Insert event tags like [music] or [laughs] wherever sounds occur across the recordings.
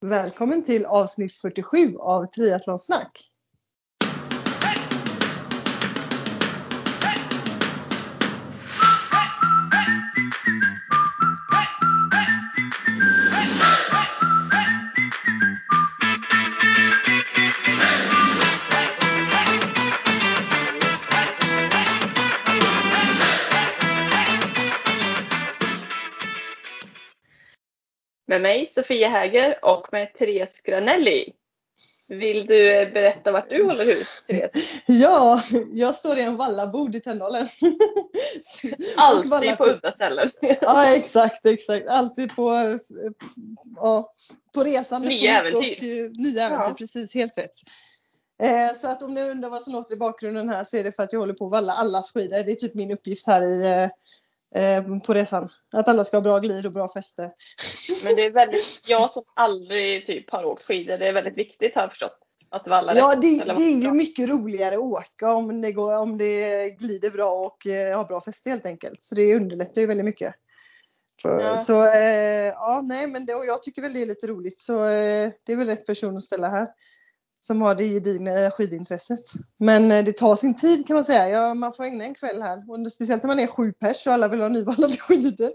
Välkommen till avsnitt 47 av Triathlonsnack. Med mig Sofia Häger och med Therese Granelli. Vill du berätta vart du håller hus, Therese? [laughs] Ja, jag står i en vallabod i Tänndalen. [laughs] Alltid valla... på udda ställen. [laughs] Ja, exakt, exakt. Alltid på, ja, på resande nya äventyr. och uh, nya äventyr. Ja. Precis, helt rätt. Eh, så att om ni undrar vad som låter i bakgrunden här så är det för att jag håller på att valla allas skidor. Det är typ min uppgift här i eh, Eh, på resan. Att alla ska ha bra glid och bra fäste. Men det är väldigt, jag som aldrig typ har åkt skidor, det är väldigt viktigt har jag förstått. Att valla ja, det, det är ju mycket roligare att åka om det, går, om det glider bra och eh, har bra fäste helt enkelt. Så det underlättar ju väldigt mycket. För, ja. Så eh, ja, nej men det, och jag tycker väl det är lite roligt så eh, det är väl rätt person att ställa här som har det gedigna skidintresset. Men eh, det tar sin tid kan man säga. Ja, man får ägna en kväll här. Och speciellt när man är sju pers och alla vill ha nyvallade [laughs] skidor.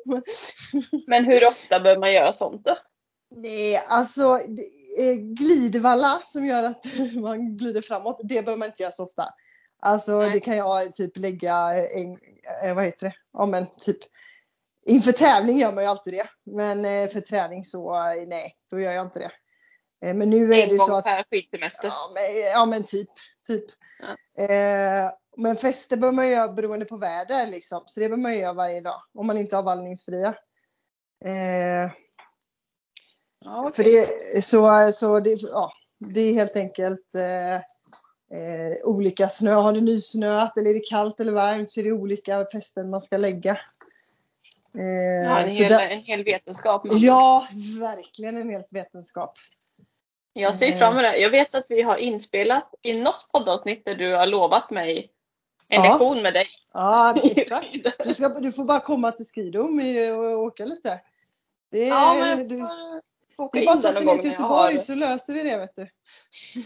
Men hur ofta behöver man göra sånt då? Nej, alltså glidvalla som gör att [laughs] man glider framåt, det behöver man inte göra så ofta. Alltså nej. det kan jag typ lägga en, eh, vad heter det, ja men typ inför tävling gör man ju alltid det. Men eh, för träning så nej, då gör jag inte det. Eh, men nu är en det så att... per skidsemester? Ja men, ja, men typ. typ. Ja. Eh, men fester bör man göra beroende på väder liksom. Så det bör man göra varje dag. Om man inte har vallningsfria. Eh, ja, okay. För det, så, så det, ja, det är helt enkelt eh, eh, olika snö. Har det nysnöat eller är det kallt eller varmt så är det olika fästen man ska lägga. Eh, ja, en, hel, där, en hel vetenskap. Ja, verkligen en hel vetenskap. Jag ser fram emot det. Jag vet att vi har inspelat i något poddavsnitt där du har lovat mig en ja. lektion med dig. Ja, exakt. Du, ska, du får bara komma till Skidom och åka lite. Det är, ja, men du, det är bara att ta sig ner till Göteborg så löser vi det vet du.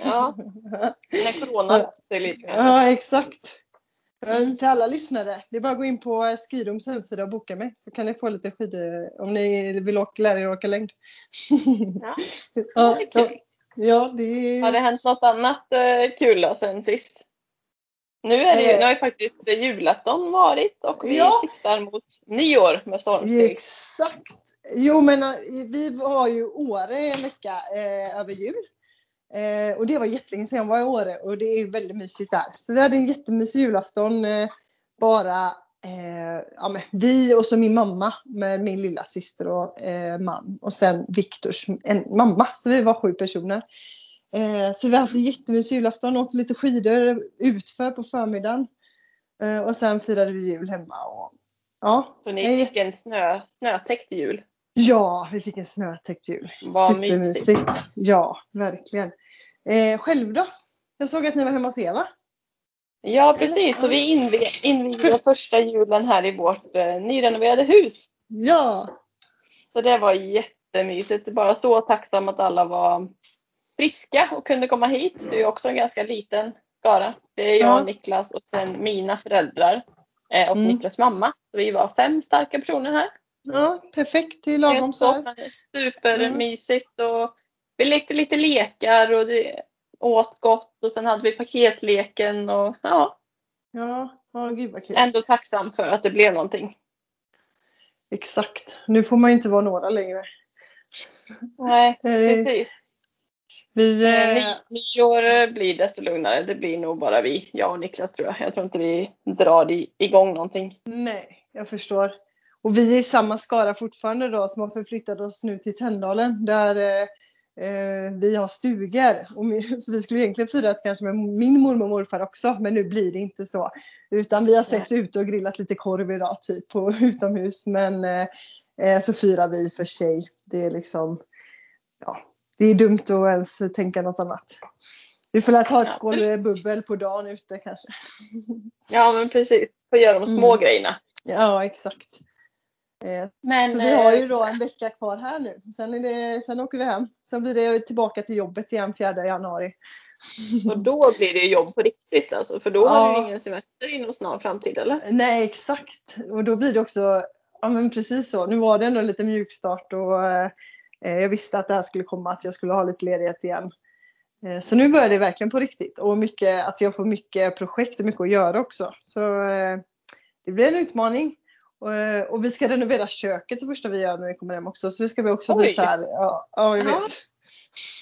Ja, när corona är lite Ja, exakt. Mm. Till alla lyssnare, det är bara att gå in på Skidoms hemsida och boka mig så kan ni få lite skidor om ni vill åka, lära er åka längd. Ja, ja. Ja, det... Har det hänt något annat eh, kul då sen sist? Nu, är det ju, eh. nu har ju faktiskt julafton varit och vi ja. tittar mot nyår med stormsteg. Exakt! Jo men eh, vi var ju Åre en vecka eh, över jul. Eh, och det var jättelänge sedan jag var i Åre och det är väldigt mysigt där. Så vi hade en jättemysig julafton. Eh, bara eh, ja, men vi och så min mamma med min lilla syster och eh, man och sen Viktors mamma. Så vi var sju personer. Eh, så vi en jättemysig julafton, åkte lite skidor utför på förmiddagen. Eh, och sen firade vi jul hemma. Och, ja, så ni fick en snö, snötäckt jul? Ja, vi fick en snötäckt jul. Vad Supermysigt. Mysigt. Ja, verkligen. Eh, själv då? Jag såg att ni var hemma hos Eva. Ja precis, så vi invigde första julen här i vårt eh, nyrenoverade hus. Ja! Så det var jättemysigt. Bara så tacksam att alla var friska och kunde komma hit. Det är också en ganska liten skara. Det är jag, ja. Niklas och sen mina föräldrar eh, och mm. Niklas mamma. Så vi var fem starka personer här. Ja, perfekt. Det är lagom så här. Supermysigt och vi lekte lite lekar och det, åt gott och sen hade vi paketleken och ja. Ja, ja gud vad kul. Ändå tacksam för att det blev någonting. Exakt. Nu får man ju inte vara några längre. Nej, eh, precis. Vi, eh, eh nyår blir desto lugnare. Det blir nog bara vi, jag och Niklas tror jag. Jag tror inte vi drar igång någonting. Nej, jag förstår. Och vi är i samma skara fortfarande då som har förflyttat oss nu till Tänndalen där eh, vi har stugor. [laughs] Så vi skulle egentligen fira kanske med min mormor och morfar också men nu blir det inte så. Utan vi har setts ute och grillat lite korv idag typ på [laughs] utomhus men eh, eh, så firar vi för sig. Det är liksom ja, det är dumt att ens tänka något annat. Vi får ta ett skål bubbel på dagen ute kanske. [laughs] Ja men precis, får göra de små mm. grejerna. Ja exakt. Eh, Men, så vi har ju då en vecka kvar här nu. Sen, är det, sen åker vi hem. Sen blir det tillbaka till jobbet igen 4 januari. Och då blir det jobb på riktigt alltså? För då ja. har du ingen semester inom snar framtid eller? Nej exakt. Och då blir det också, ja men precis så. Nu var det ändå lite mjukstart och eh, jag visste att det här skulle komma, att jag skulle ha lite ledighet igen. Eh, så nu börjar det verkligen på riktigt och mycket, att jag får mycket projekt och mycket att göra också. Så eh, det blir en utmaning. Och, eh, och, vi ska renovera köket det första vi gör när vi kommer hem också. Så det ska vi också Oj. bli så här. Ja, ja jag vet.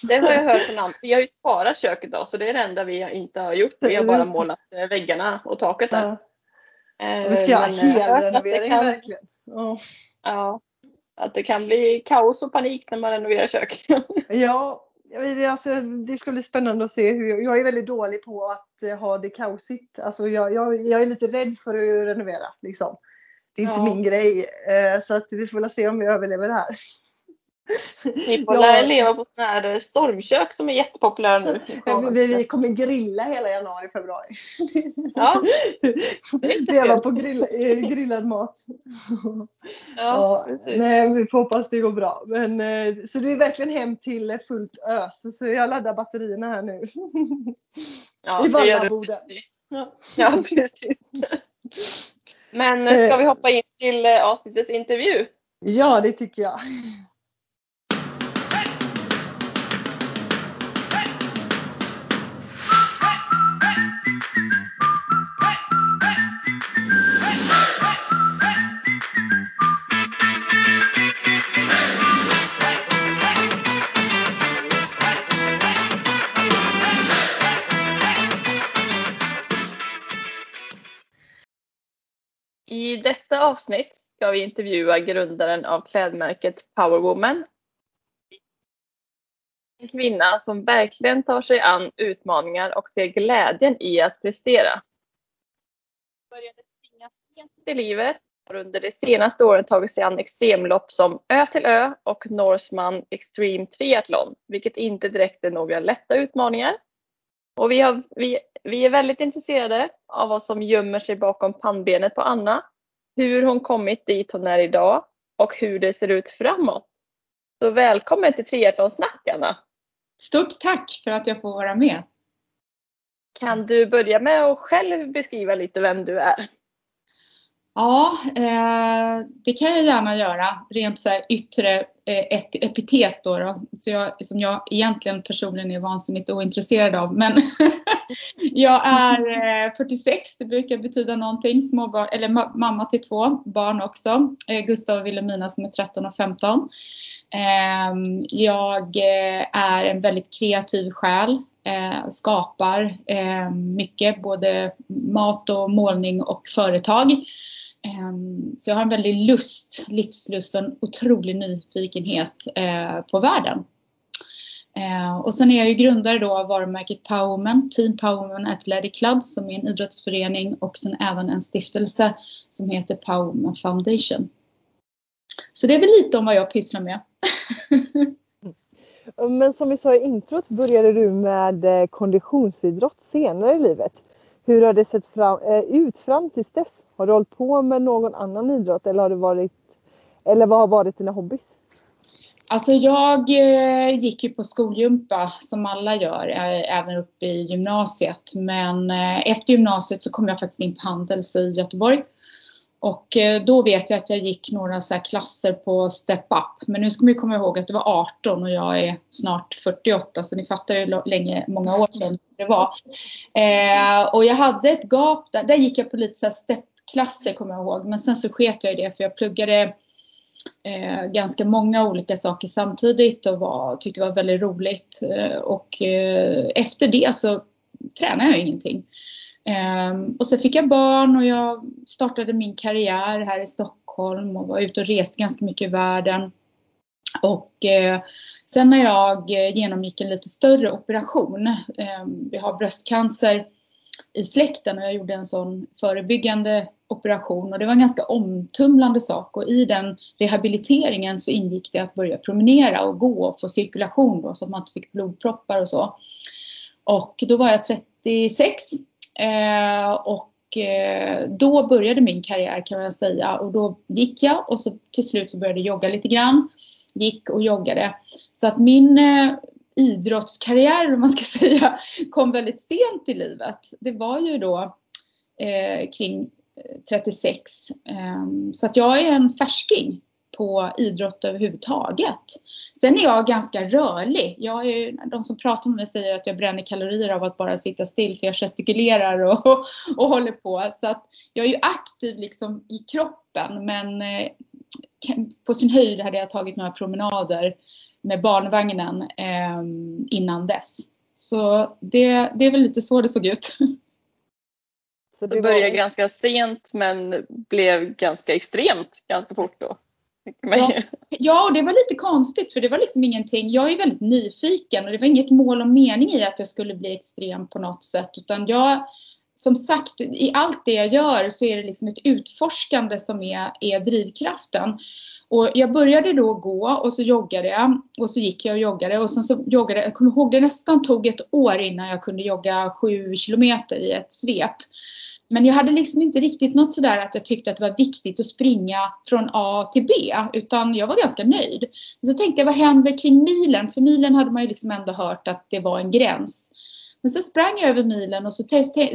Det har jag hört från andra. Vi har ju sparat köket då så det är det enda vi inte har gjort. Vi har bara målat väggarna och taket där. Ja. vi ska göra helrenovering kan... verkligen. Oh. Ja. Att det kan bli kaos och panik när man renoverar kök. [laughs] ja, Alltså, det ska bli spännande att se hur jag är väldigt dålig på att eh, ha det kaosigt. Alltså, jag, jag, jag är lite rädd för att renovera. Liksom. Det är inte ja. min grej. Eh, så att vi får väl se om vi överlever det här. Ni får ja. leva på sådana här stormkök som är jättepopulära nu. Vi, vi kommer grilla hela januari, februari. Ja, Leva på grill, eh, grillad mat. Ja, ja, nej, vi får hoppas det går bra. Men, eh, så det är verkligen hem till fullt ös. Så jag laddar batterierna här nu. Ja, I Vallaboden. Ja. ja, precis. Men ska eh. vi hoppa in till avsnittets intervju? Ja, det tycker jag. [laughs] detta avsnitt ska vi intervjua grundaren av klädmärket Powerwoman. En kvinna som verkligen tar sig an utmaningar och ser glädjen i att prestera. Började springa sent i livet och har under de senaste åren tagit sig an extremlopp som Ö till Ö och Norseman Extreme Triathlon, vilket inte direkt är några lätta utmaningar. Och vi, har, vi, vi är väldigt intresserade av vad som gömmer sig bakom pannbenet på Anna, hur hon kommit dit hon är idag och hur det ser ut framåt. Så välkommen till Triathlonsnack Anna! Stort tack för att jag får vara med! Kan du börja med att själv beskriva lite vem du är? Ja, eh, det kan jag gärna göra. Rent så här yttre eh, ett epitet då, då så jag, som jag egentligen personligen är vansinnigt ointresserad av. Men [laughs] jag är eh, 46, det brukar betyda någonting. Småbarn, eller ma mamma till två barn också. Eh, Gustav och Wilhelmina som är 13 och 15. Ehm, jag eh, är en väldigt kreativ själ. Eh, skapar mycket, både mat och målning och företag. Ehm, så jag har en väldig lust, livslust och en otrolig nyfikenhet eh, på världen. Eh, och sen är jag ju grundare då av varumärket Powerman, Team Powerman Athletic Club som är en idrottsförening och sen även en stiftelse som heter Powerman Foundation. Så det är väl lite om vad jag pysslar med. [laughs] Men som vi sa i introt började du med eh, konditionsidrott senare i livet. Hur har det sett fram, eh, ut fram tills dess? Har du hållit på med någon annan idrott eller har det varit eller vad har varit dina hobbys? Alltså jag eh, gick ju på skolgympa som alla gör, eh, även upp i gymnasiet. Men efter gymnasiet så kom jag faktiskt in på Handels i Göteborg. Och eh, då vet jag att jag gick några så klasser på Step Up. Men nu ska man ju komma ihåg att det var 18 och jag är snart 48 så ni fattar ju länge, många år sedan det var. Eh, och jag hade ett gap där, där gick jag på lite så step klasser kommer jag ihåg. Men sen så sket jag i det för jag pluggade eh, ganska många olika saker samtidigt och var, tyckte det var väldigt roligt. Eh, och eh, efter det så tränade jag ingenting. Ehm, och så fick jag barn och jag startade min karriär här i Stockholm och var ute och reste ganska mycket i världen. Och eh, sen när jag eh, genomgick en lite större operation, ehm, vi har bröstcancer i släkten och jag gjorde en sån förebyggande operation och det var en ganska omtumlande sak och i den rehabiliteringen så ingick det att börja promenera och gå och få cirkulation då så att man inte fick blodproppar och så. Och då var jag 36 Eh, och eh, då började min karriär kan man säga och då gick jag och så till slut så började jag jogga lite grann. Gick och joggade. Så att min eh, idrottskarriär om man ska [laughs] säga kom väldigt sent i livet. Det var ju då eh, kring 36. Ehm, så att jag är en färsking på idrott överhuvudtaget. Sen är jag ganska rörlig. Jag är, de som pratar med mig säger att jag bränner kalorier av att bara sitta still för jag gestikulerar och, och, [laughs] och håller på. Så att jag är ju aktiv liksom i kroppen men eh, på sin höjd hade jag tagit några promenader med barnvagnen eh, innan dess. Så det, det är väl lite så det såg ut. [laughs] Så det började var... ganska sent men blev ganska extremt ganska fort då? Ja, ja, och det var lite konstigt för det var liksom ingenting. Jag är väldigt nyfiken och det var inget mål och mening i att jag skulle bli extrem på något sätt utan jag som sagt, i allt det jag gör så är det liksom ett utforskande som är, är drivkraften. Och jag började då gå och så joggade jag och så gick jag och joggade och sen så joggade jag, kommer ihåg det nästan tog ett år innan jag kunde jogga sju kilometer i ett svep. Men jag hade liksom inte riktigt något sådär att jag tyckte att det var viktigt att springa från A till B utan jag var ganska nöjd. Men så tänkte jag vad händer kring milen? För milen hade man ju liksom ändå hört att det var en gräns. Men så sprang jag över milen och så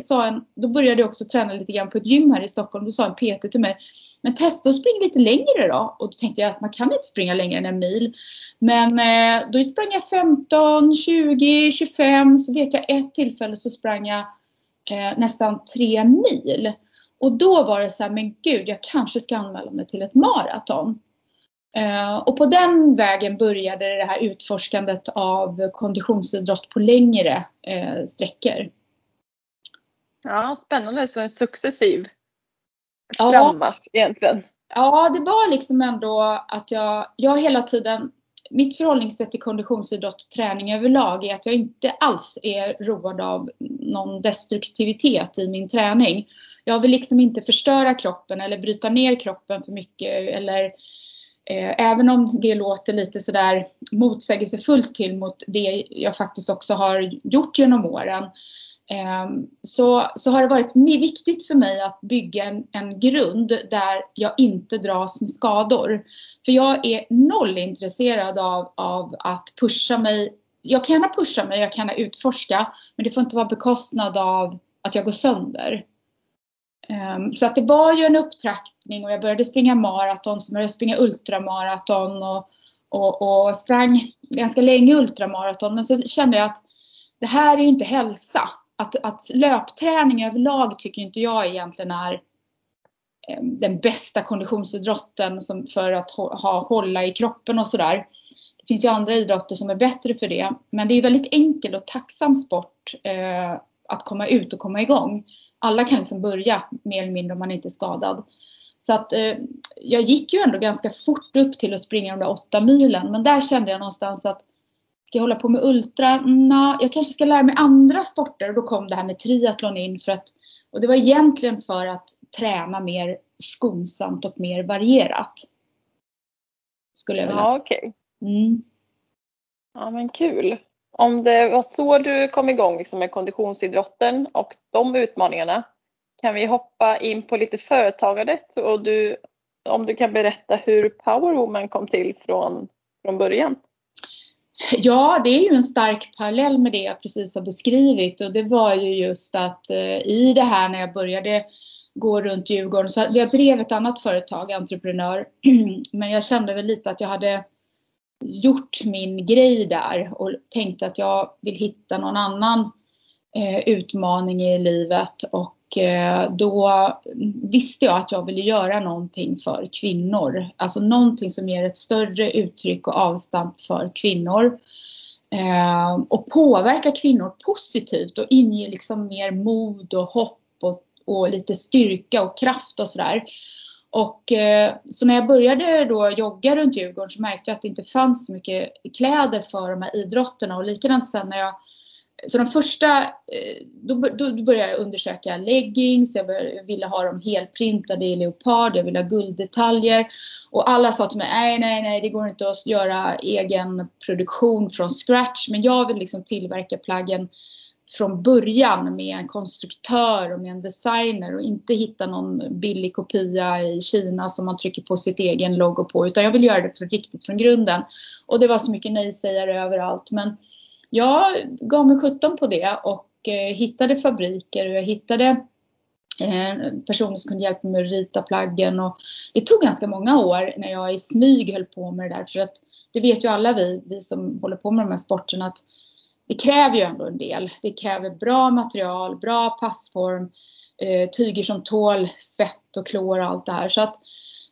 sa en, då började jag också träna lite grann på ett gym här i Stockholm. Då sa en PT till mig, men testa att springa lite längre då. Och då tänkte jag att man kan inte springa längre än en mil. Men eh, då sprang jag 15, 20, 25. Så vet jag ett tillfälle så sprang jag eh, nästan tre mil. Och då var det så här, men gud, jag kanske ska anmäla mig till ett maraton. Eh, och på den vägen började det här utforskandet av konditionsidrott på längre eh, sträckor. Ja, spännande. Så en successiv frammarsch ja. egentligen. Ja, det var liksom ändå att jag, jag hela tiden mitt förhållningssätt till konditionsidrott och träning överlag är att jag inte alls är road av någon destruktivitet i min träning. Jag vill liksom inte förstöra kroppen eller bryta ner kroppen för mycket eller eh, även om det låter lite sådär motsägelsefullt till mot det jag faktiskt också har gjort genom åren Ehm, så, så har det varit viktigt för mig att bygga en, en grund där jag inte dras med skador. För jag är noll intresserad av, av att pusha mig. Jag kan gärna pusha mig, jag kan gärna utforska, men det får inte vara bekostnad av att jag går sönder. Ehm, så att det var ju en upptrappning och jag började springa maraton, så började jag springa ultramaraton och, och, och sprang ganska länge ultramaraton. Men så kände jag att det här är ju inte hälsa att, att löpträning överlag tycker inte jag egentligen är eh, den bästa konditionsidrotten som för att ha, hålla i kroppen och sådär. Det finns ju andra idrotter som är bättre för det. Men det är väldigt enkel och tacksam sport eh, att komma ut och komma igång. Alla kan liksom börja mer eller mindre om man inte är skadad. Så att eh, jag gick ju ändå ganska fort upp till att springa de där åtta milen. Men där kände jag någonstans att Ska jag hålla på med ultra? Nå, jag kanske ska lära mig andra sporter. Och då kom det här med triathlon in. För att, och det var egentligen för att träna mer skonsamt och mer varierat. Skulle jag vilja. Ja, okej. Okay. Mm. Ja, men kul. Om det var så du kom igång liksom med konditionsidrotten och de utmaningarna kan vi hoppa in på lite företagandet och du, om du kan berätta hur Powerwoman kom till från, från början? Ja, det är ju en stark parallell med det jag precis har beskrivit. Och det var ju just att eh, i det här när jag började gå runt Djurgården, så jag drev ett annat företag, entreprenör, [clears throat] men jag kände väl lite att jag hade gjort min grej där. Och tänkte att jag vill hitta någon annan eh, utmaning i livet. Och Eh, då visste jag att jag ville göra någonting för kvinnor. Alltså någonting som ger ett större uttryck och avstamp för kvinnor. Eh, och påverka kvinnor positivt och inge liksom mer mod och hopp och, och lite styrka och kraft och sådär. Och eh, så när jag började då jogga runt Djurgården så märkte jag att det inte fanns så mycket kläder för de här idrotterna och likadant sen när jag så de första, eh, då, då började jag undersöka leggings, jag ville ha dem helprintade i leopard, jag ville ha gulddetaljer. Och alla sa till mig, nej, nej, nej, det går inte att göra egen produktion från scratch. Men jag vill liksom tillverka plaggen från början med en konstruktör och med en designer och inte hitta någon billig kopia i Kina som man trycker på sitt egen logo på utan jag vill göra det för riktigt från grunden. Och det var så mycket nej-sägare överallt men jag gav mig 17 på det och eh, hittade fabriker och jag hittade eh, personer som kunde hjälpa mig att rita plaggen och det tog ganska många år när jag i smyg höll på med det där för att det vet ju alla vi, vi som håller på med de här sporterna att det kräver ju ändå en del. Det kräver bra material, bra passform, eh, tyger som tål svett och klor och allt det här. Så att,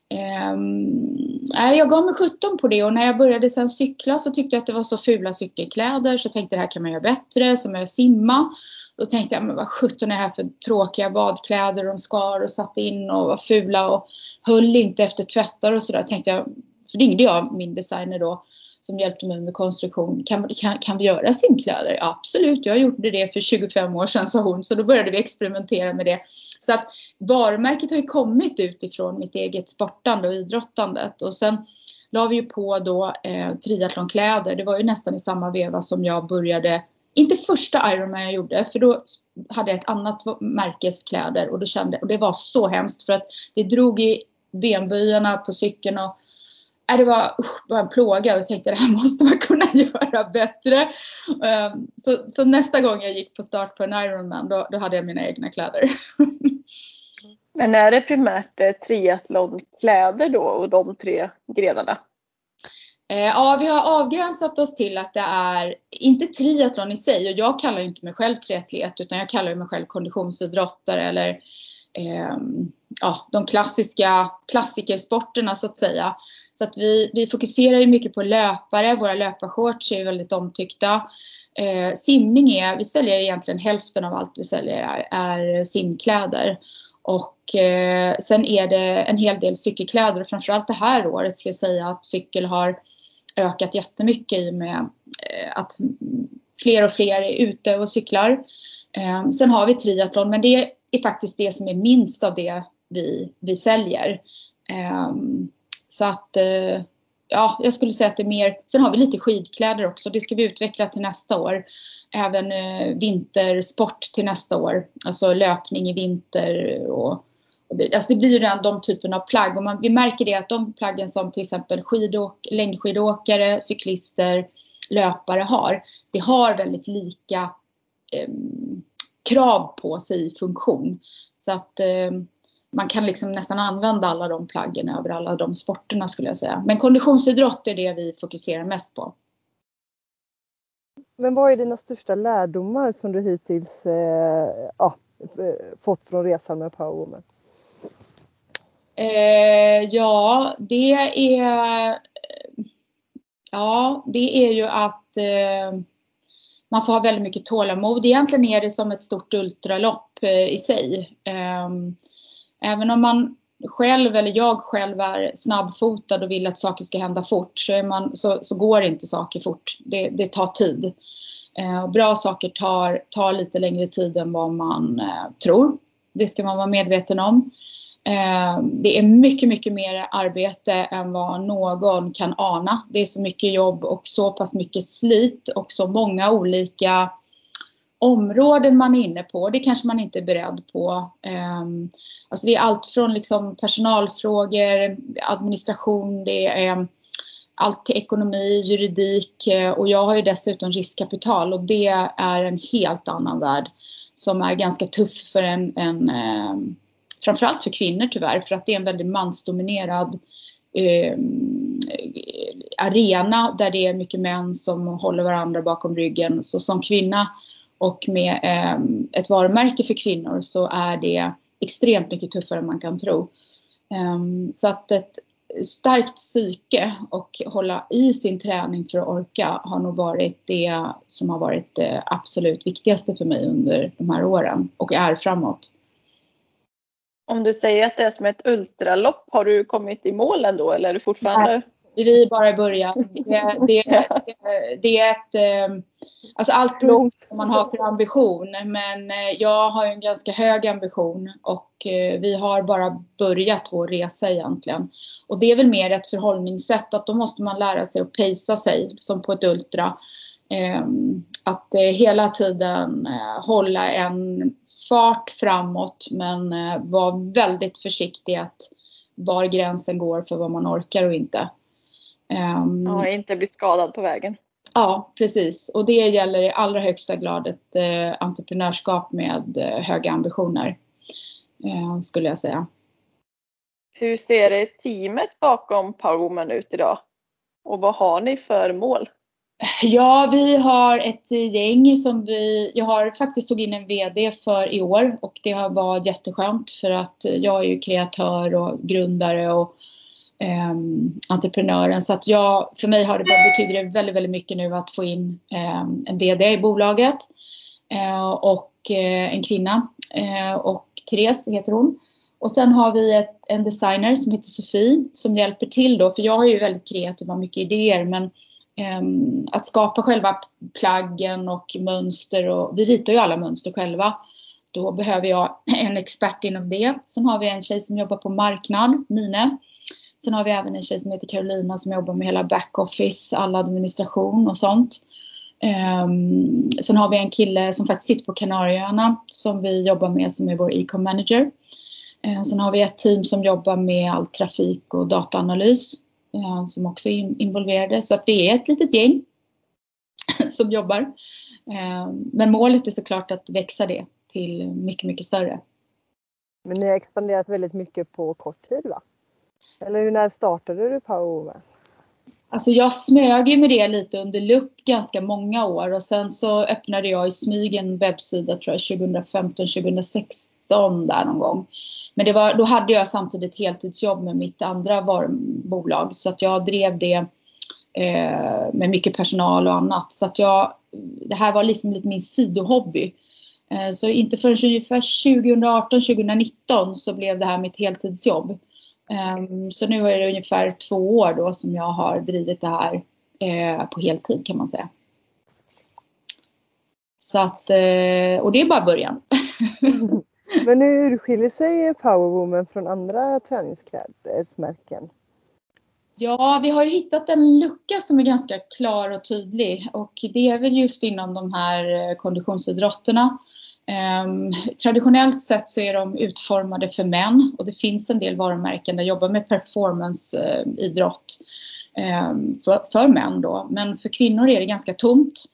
eh, jag gav mig 17 på det och när jag började sen cykla så tyckte jag att det var så fula cykelkläder så jag tänkte det här kan man göra bättre, som jag simma. Då tänkte jag, men vad 17 är det här för tråkiga badkläder, de skar och satte in och var fula och höll inte efter tvättar och sådär. Tänkte jag, så ringde jag min designer då som hjälpte mig med konstruktion. Kan, kan, kan vi göra simkläder? Ja, absolut, jag gjorde det för 25 år sedan sa hon. Så då började vi experimentera med det. Så att varumärket har ju kommit utifrån mitt eget sportande och idrottandet. Och sen la vi ju på då eh, triathlonkläder. Det var ju nästan i samma veva som jag började inte första Ironman jag gjorde, för då hade jag ett annat märkes kläder och, då kände, och det var så hemskt för att det drog i benböjarna på cykeln och det var, usch, var en plåga och jag tänkte det här [laughs] måste man kunna [laughs] göra bättre. Um, så, så, nästa gång jag gick på start på en Ironman då, då hade jag mina egna kläder. [laughs] Men är det primärt eh, triathlonkläder då och de tre grenarna? Eh, ja, vi har avgränsat oss till att det är, inte triathlon i sig, och jag kallar inte mig själv triatlet utan jag kallar mig själv konditionsidrottare eller eh, ja, de klassiska klassikersporterna så att säga. Så att vi, vi fokuserar ju mycket på löpare, våra löparshorts är väldigt omtyckta. Eh, simning är, vi säljer egentligen hälften av allt vi säljer är, är simkläder. Och eh, sen är det en hel del cykelkläder och framförallt det här året ska jag säga att cykel har ökat jättemycket i och med eh, att fler och fler är ute och cyklar. Eh, sen har vi triathlon men det är faktiskt det som är minst av det vi, vi säljer. Eh, så att eh, ja, jag skulle säga att det är mer, sen har vi lite skidkläder också, det ska vi utveckla till nästa år. Även eh, vintersport till nästa år, alltså löpning i vinter och, och det, alltså det blir ju den, de typen av plagg och man, vi märker det att de plaggen som till exempel skidåk, längdskidåkare, cyklister, löpare har, det har väldigt lika eh, krav på sig i funktion. Så att eh, man kan liksom nästan använda alla de plaggen över alla de sporterna skulle jag säga. Men konditionsidrott är det vi fokuserar mest på. Men vad är dina största lärdomar som du hittills eh, ja, fått från resan med Powerwoman? Eh, ja, det är Ja, det är ju att eh, man får ha väldigt mycket tålamod. Egentligen är det som ett stort ultralopp eh, i sig. Även om man själv eller jag själv är snabbfotad och vill att saker ska hända fort så, man, så, så går inte saker fort. Det, det tar tid. Eh, bra saker tar, tar lite längre tid än vad man eh, tror. Det ska man vara medveten om. Eh, det är mycket, mycket mer arbete än vad någon kan ana. Det är så mycket jobb och så pass mycket slit och så många olika områden man är inne på. Det kanske man inte är beredd på. Ehm, alltså det är allt från liksom personalfrågor, administration, det är allt till ekonomi, juridik eh, och jag har ju dessutom riskkapital och det är en helt annan värld som är ganska tuff för en, en ehm, framförallt för kvinnor tyvärr, för att det är en väldigt mansdominerad eh, arena där det är mycket män som håller varandra bakom ryggen. Så som kvinna och med eh, ett varumärke för kvinnor så är det extremt mycket tuffare än man kan tro. Eh, så att ett starkt psyke och hålla i sin träning för att orka har nog varit det som har varit det absolut viktigaste för mig under de här åren och är framåt. Om du säger att det är som ett ultralopp, har du kommit i mål ändå eller är du fortfarande? Nej, vi är bara i början. Det, det, [laughs] det, det är ett, ehm, alltså allt beror på vad man har för ambition. Men eh, jag har en ganska hög ambition och eh, vi har bara börjat vår resa egentligen. Och det är väl mer ett förhållningssätt att då måste man lära sig att pacea sig som på ett ultra. Ehm, att hela tiden eh, hålla en fart framåt men eh, vara väldigt försiktig att var gränsen går för vad man orkar och inte. Ja, inte bli skadad på vägen. Ja, precis. Och det gäller i allra högsta grad ett eh, entreprenörskap med eh, höga ambitioner. Eh, skulle jag säga. Hur ser teamet bakom Powerwoman ut idag? Och vad har ni för mål? Ja, vi har ett gäng som vi, jag har faktiskt tagit in en VD för i år och det har varit jätteskönt för att jag är ju kreatör och grundare och eh, entreprenören så att jag, för mig har det betyder det väldigt, väldigt mycket nu att få in eh, en VD i bolaget eh, och eh, en kvinna eh, och Therese heter hon. Och sen har vi ett, en designer som heter Sofie som hjälper till då för jag är ju väldigt kreativ och har mycket idéer men ehm, att skapa själva plaggen och mönster och vi ritar ju alla mönster själva. Då behöver jag en expert inom det. Sen har vi en tjej som jobbar på marknad, Mine. Sen har vi även en tjej som heter Carolina som jobbar med hela backoffice, all administration och sånt. Um, sen har vi en kille som faktiskt sitter på Kanarieöarna som vi jobbar med som är vår e-com manager. Uh, sen har vi ett team som jobbar med all trafik och dataanalys Eh, som också är involverade. Så att vi är ett litet gäng [laughs] som jobbar. Eh, men målet är såklart att växa det till mycket, mycket större. Men ni har expanderat väldigt mycket på kort tid va? Eller när startade du Power Alltså jag smög ju med det lite under lupp ganska många år och sen så öppnade jag i smyg en webbsida tror jag 2015, 2016 där någon gång. Men det var, då hade jag samtidigt heltidsjobb med mitt andra bolag så att jag drev det eh, med mycket personal och annat. Så att jag, det här var liksom lite min sidohobby. Eh, så inte förrän ungefär 2018-2019 så blev det här mitt heltidsjobb. Eh, så nu är det ungefär två år då som jag har drivit det här eh, på heltid kan man säga. Så att, eh, och det är bara början. [laughs] Men hur urskiljer sig Powerwoman från andra träningsklädesmärken? Ja, vi har ju hittat en lucka som är ganska klar och tydlig och det är väl just inom de här eh, konditionsidrotterna. Ehm, traditionellt sett så är de utformade för män och det finns en del varumärken där jobbar med performanceidrott eh, ehm, för, män då. Men för kvinnor är det ganska tomt.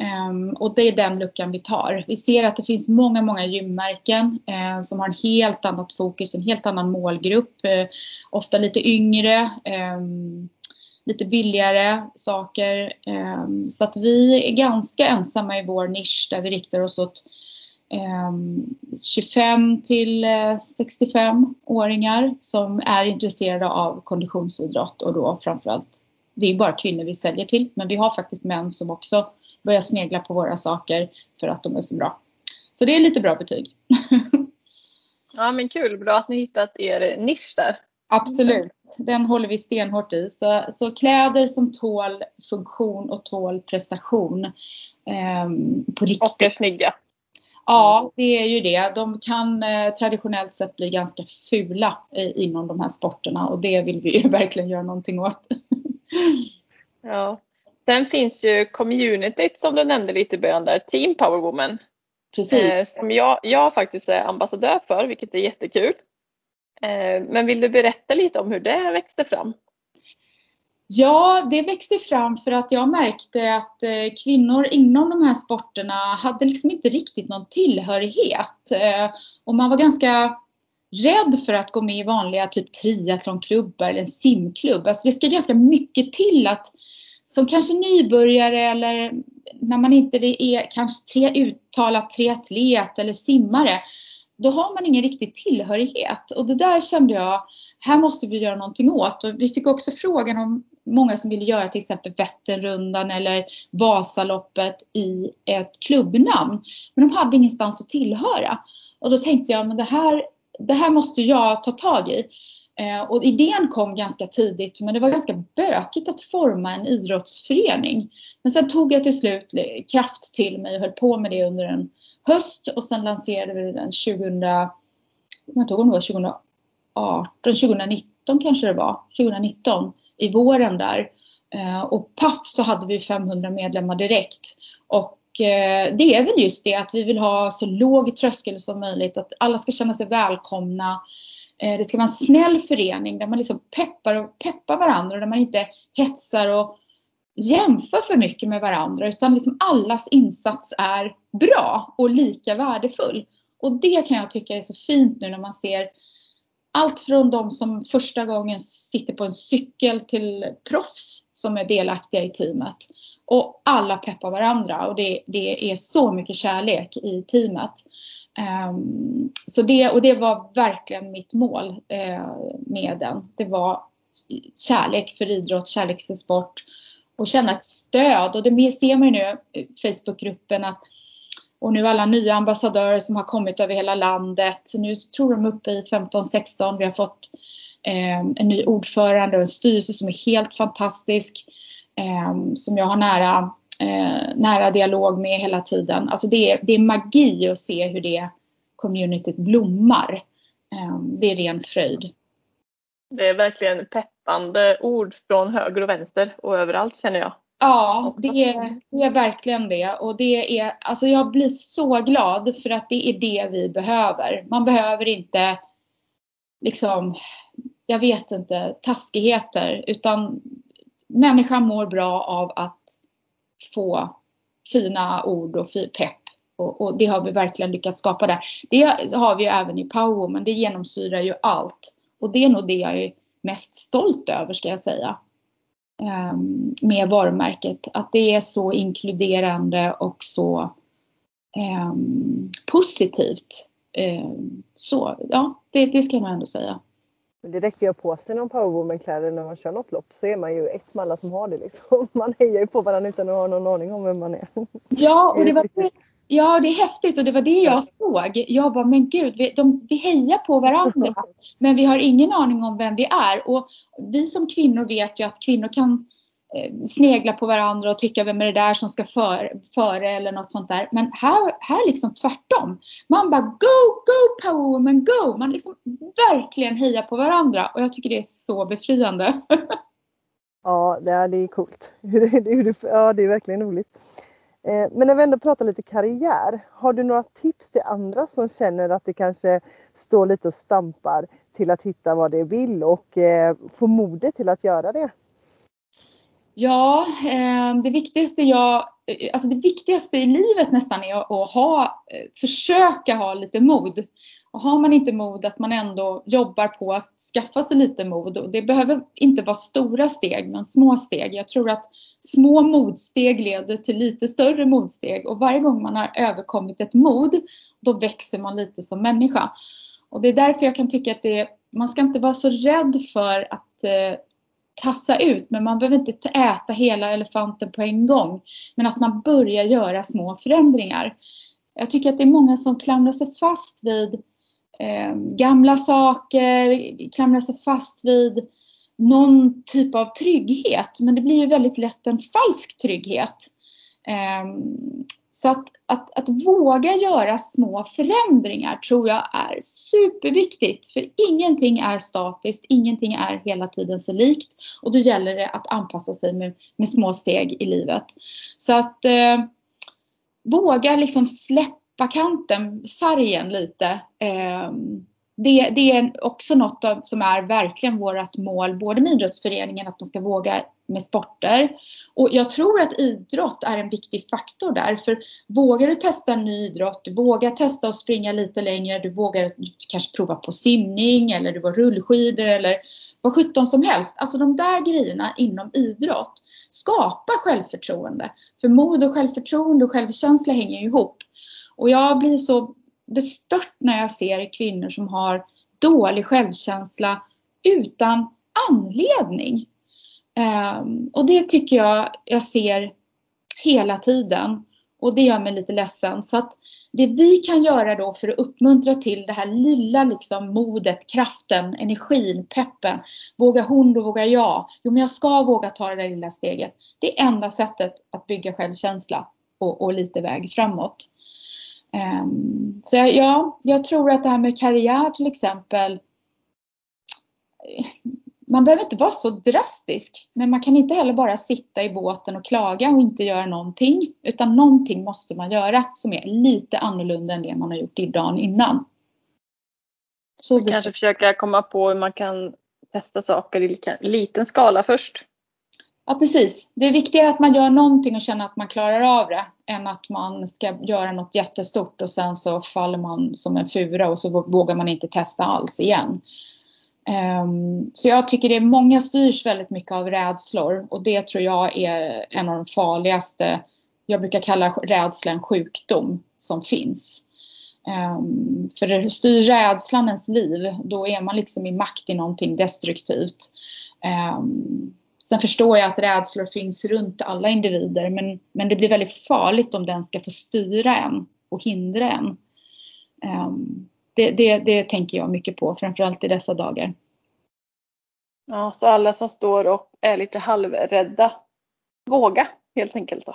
Ehm, och det är den luckan vi tar. Vi ser att det finns många, många gymmärken eh, som har en helt annat fokus, en helt annan målgrupp. Eh, ofta lite yngre, lite billigare saker. Så att vi är ganska ensamma i vår nisch där vi riktar oss åt 25 till 65 åringar som är intresserade av konditionsidrott och då framförallt, det är bara kvinnor vi säljer till, men vi har faktiskt män som också börja snegla på våra saker för att de är så bra. Så det är lite bra betyg. [laughs] ja men kul, bra att ni hittat er nisch där. Absolut, den håller vi stenhårt i. Så, så kläder som tål funktion och tål prestation. Eh, på riktigt. Och är snygga. Ja, det är ju det. De kan eh, traditionellt sett bli ganska fula eh, inom de här sporterna och det vill vi ju [laughs] verkligen göra någonting åt. ja. Sen finns ju communityt som du nämnde lite i början där, Team Power Woman. Precis. Eh, som jag, jag faktiskt är ambassadör för, vilket är jättekul. Eh, men vill du berätta lite om hur det växte fram? Ja, det växte fram för att jag märkte att eh, kvinnor inom de här sporterna hade liksom inte riktigt någon tillhörighet. Eh, och man var ganska rädd för att gå med i vanliga typ triathlonklubbar eller en simklubb. Alltså det ska ganska mycket till att som kanske nybörjare eller när man inte är kanske tre, uttalat triatlet eller simmare, då har man ingen riktig tillhörighet. Och det där kände jag, här måste vi göra någonting åt. Och vi fick också frågan om många som ville göra till exempel Vätternrundan eller Vasaloppet i ett klubbnamn. Men de hade ingenstans att tillhöra. Och då tänkte jag, men det här, det här måste jag ta tag i. Eh, och idén kom ganska tidigt men det var ganska bökigt att forma en idrottsförening. Men sen tog jag till slut kraft till mig och höll på med det under en höst och sen lanserade vi den 2000, jag tog det var 2018, 2019 kanske det var, 2019 i våren där. Eh, och paff så hade vi 500 medlemmar direkt. Och eh, det är väl just det att vi vill ha så låg tröskel som möjligt, att alla ska känna sig välkomna. Eh, det ska vara en snäll förening där man liksom peppar och peppar varandra och där man inte hetsar och jämför för mycket med varandra utan liksom allas insats är bra och lika värdefull. Och det kan jag tycka är så fint nu när man ser allt från de som första gången sitter på en cykel till proffs som är delaktiga i teamet. Och alla peppar varandra och det, det är så mycket kärlek i teamet. Um, så det, och det var verkligen mitt mål uh, med den. Det var kärlek för idrott, kärlek för sport och känna ett stöd. Och det ser man ju nu i Facebookgruppen att och nu alla nya ambassadörer som har kommit över hela landet. Nu tror de uppe i 15-16. Vi har fått eh, en ny ordförande och en styrelse som är helt fantastisk. Eh, som jag har nära, eh, nära dialog med hela tiden. Alltså det är, det är magi att se hur det communityt blommar. Eh, det är ren fröjd. Det är verkligen peppande ord från höger och vänster och överallt känner jag. Ja, det är, det är verkligen det. Och det är, alltså jag blir så glad för att det är det vi behöver. Man behöver inte liksom, jag vet inte, taskigheter. Utan människan mår bra av att få fina ord och pepp. Och, och det har vi verkligen lyckats skapa där. Det har vi ju även i Power men det genomsyrar ju allt. Och det är nog det jag är mest stolt över ska jag säga. Ehm, med varumärket. Att det är så inkluderande och så ehm, positivt. Ehm, så ja, det, det ska jag nog ändå säga. Men det räcker ju att på sig någon powerwoman-kläder när man kör något lopp så är man ju ett med alla som har det liksom. [laughs] Man hejar ju på varandra utan att ha någon aning om vem man är. Ja, och det var ja, det är häftigt och det var det jag såg. Jag bara, men gud, vi, de, vi hejar på varandra. [laughs] Men vi har ingen aning om vem vi är. Och vi som kvinnor vet ju att kvinnor kan Eh, snegla på varandra och tycka vem är det där som ska före, för eller något sånt där. Men här, här liksom tvärtom. Man bara go, go power woman, go! Man liksom verkligen hejar på varandra och jag tycker det är så befriande. [laughs] ja, det är, det är coolt. [laughs] Ja, det är verkligen roligt. Eh, men när vi ändå pratar lite karriär, har du några tips till andra som känner att det kanske står lite och stampar till att hitta vad de vill och eh, få modet till att göra det? Ja, eh, det viktigaste jag, eh, alltså det viktigaste i livet nästan är att ha, eh, försöka ha lite mod. Och har man inte mod att man ändå jobbar på att skaffa sig lite mod. Och det behöver inte vara stora steg men små steg. Jag tror att små modsteg leder till lite större modsteg och varje gång man har överkommit ett mod då växer man lite som människa. Och det är därför jag kan tycka att det, man ska inte vara så rädd för att eh, tassa ut men man behöver inte äta hela elefanten på en gång. Men att man börjar göra små förändringar. Jag tycker att det är många som klamrar sig fast vid eh, gamla saker, klamrar sig fast vid någon typ av trygghet. Men det blir ju väldigt lätt en falsk trygghet. Eh, så att, att, att våga göra små förändringar tror jag är superviktigt. För ingenting är statiskt, ingenting är hela tiden så likt. Och då gäller det att anpassa sig med, med små steg i livet. Så att eh, våga liksom släppa kanten, sargen lite. Eh, det, det, är också något av, som är verkligen vårt mål, både med idrottsföreningen, att man ska våga med sporter. Och jag tror att idrott är en viktig faktor där. För vågar du testa en ny idrott, du vågar testa att springa lite längre, du vågar kanske prova på simning eller du var rullskidor eller vad sjutton som helst. Alltså de där grejerna inom idrott skapar självförtroende. För mod och självförtroende och självkänsla hänger ihop. Och jag blir så bestört när jag ser kvinnor som har dålig självkänsla utan anledning. Ehm, och det tycker jag jag ser hela tiden. Och det gör mig lite ledsen. Så att det vi kan göra då för att uppmuntra till det här lilla liksom modet, kraften, energin, peppen. Vågar hon, då vågar jag. Jo men jag ska våga ta det där lilla steget. Det är enda sättet att bygga självkänsla och, och lite väg framåt. Ehm, så ja, jag tror att det här med karriär till exempel. Eh, man behöver inte vara så drastisk. Men man kan inte heller bara sitta i båten och klaga och inte göra någonting. Utan någonting måste man göra som är lite annorlunda än det man har gjort i dagen innan. Så kanske försöka komma på hur man kan testa saker i liten skala först. Ja precis. Det är viktigare att man gör någonting och känner att man klarar av det än att man ska göra något jättestort och sen så faller man som en fura och så vågar man inte testa alls igen. Um, så jag tycker det är många styrs väldigt mycket av rädslor och det tror jag är en av de farligaste, jag brukar kalla rädsla en sjukdom som finns. Um, för styr rädslan ens liv, då är man liksom i makt i någonting destruktivt. Ehm, Sen förstår jag att rädslor finns runt alla individer men, men det blir väldigt farligt om den ska få styra en och hindra en. Um, det, det, det tänker jag mycket på, framförallt i dessa dagar. Ja, så alla som står och är lite halvrädda, våga helt enkelt då.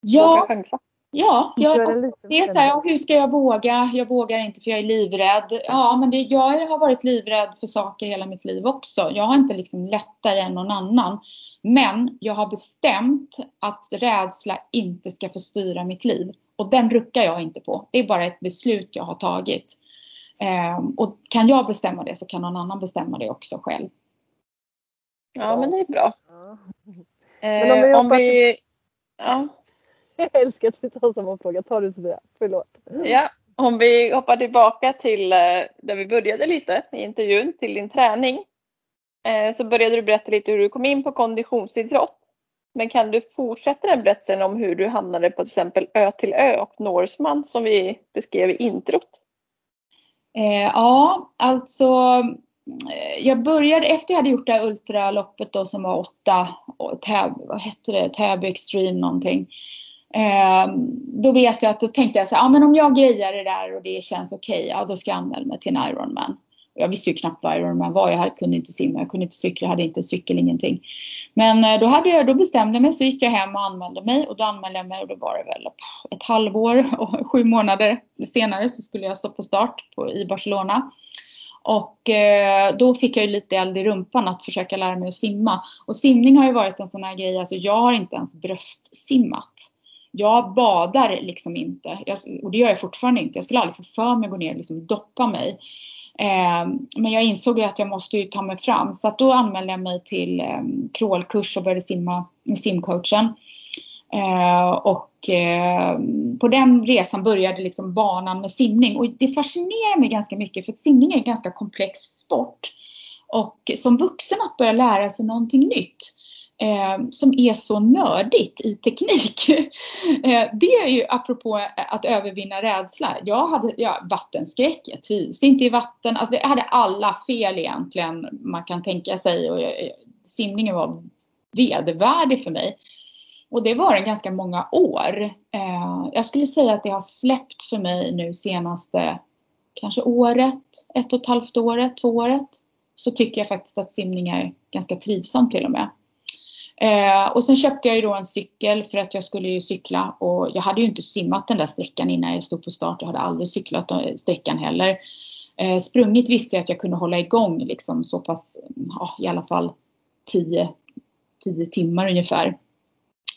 Ja, våga chansa. Ja, jag, alltså, det är så här, hur ska jag våga? Jag vågar inte för jag är livrädd. Ja, men det, jag har varit livrädd för saker hela mitt liv också. Jag har inte liksom lättare än någon annan. Men jag har bestämt att rädsla inte ska få styra mitt liv. Och den ruckar jag inte på. Det är bara ett beslut jag har tagit. Um, och kan jag bestämma det så kan någon annan bestämma det också själv. Ja, men det är bra. Ja. Men om vi, eh, om vi... Ja. Jag älskar att vi tar samma fråga. Ta du Sofia. Förlåt. Ja, om vi hoppar tillbaka till eh, där vi började lite i intervjun, till din träning. Eh, så började du berätta lite hur du kom in på konditionsidrott. Men kan du fortsätta den berättelsen om hur du hamnade på till exempel Ö till Ö och Norseman som vi beskrev i introt? Eh, ja, alltså eh, jag började efter jag hade gjort det här ultraloppet då som var åtta, tab, vad hette det, Täby Extreme någonting. Eh, då vet jag att då tänkte jag så här, ah, men om jag grejar det där och det känns okej, okay, ja då ska jag anmäla mig till en Ironman. Jag visste ju knappt vad Ironman var, jag kunde inte simma, jag kunde inte cykla, jag hade inte cykel, ingenting. Men eh, då, hade jag, då bestämde jag mig, så gick jag hem och anmälde mig och då anmälde jag mig och då var det väl ett halvår [laughs] och sju månader senare så skulle jag stå på start på, i Barcelona. Och eh, då fick jag ju lite eld i rumpan att försöka lära mig att simma. Och simning har ju varit en sån här grej, alltså jag har inte ens bröstsimmat. Jag badar liksom inte, jag, och det gör jag fortfarande inte. Jag skulle aldrig få för mig att gå ner och liksom doppa mig. Eh, men jag insåg ju att jag måste ju ta mig fram så att då anmälde jag mig till eh, crawlkurs och började simma med simcoachen. Eh, och eh, på den resan började liksom banan med simning och det fascinerar mig ganska mycket för att simning är en ganska komplex sport. Och som vuxen att börja lära sig någonting nytt Eh, som är så nördigt i teknik. [laughs] eh, det är ju apropå eh, att övervinna rädsla. Jag hade ja, vattenskräck, jag trivs inte i vatten. Alltså jag hade alla fel egentligen man kan tänka sig och jag, simningen var vedervärdig för mig. Och det var den ganska många år. Eh, jag skulle säga att det har släppt för mig nu senaste kanske året, ett och ett halvt året, två året. Så tycker jag faktiskt att simning är ganska trivsamt till och med. Eh, och sen köpte jag ju då en cykel för att jag skulle ju cykla och jag hade ju inte simmat den där sträckan innan jag stod på start. Jag hade aldrig cyklat sträckan heller. Eh, sprungit visste jag att jag kunde hålla igång liksom så pass, ja, i alla fall 10, 10 timmar ungefär.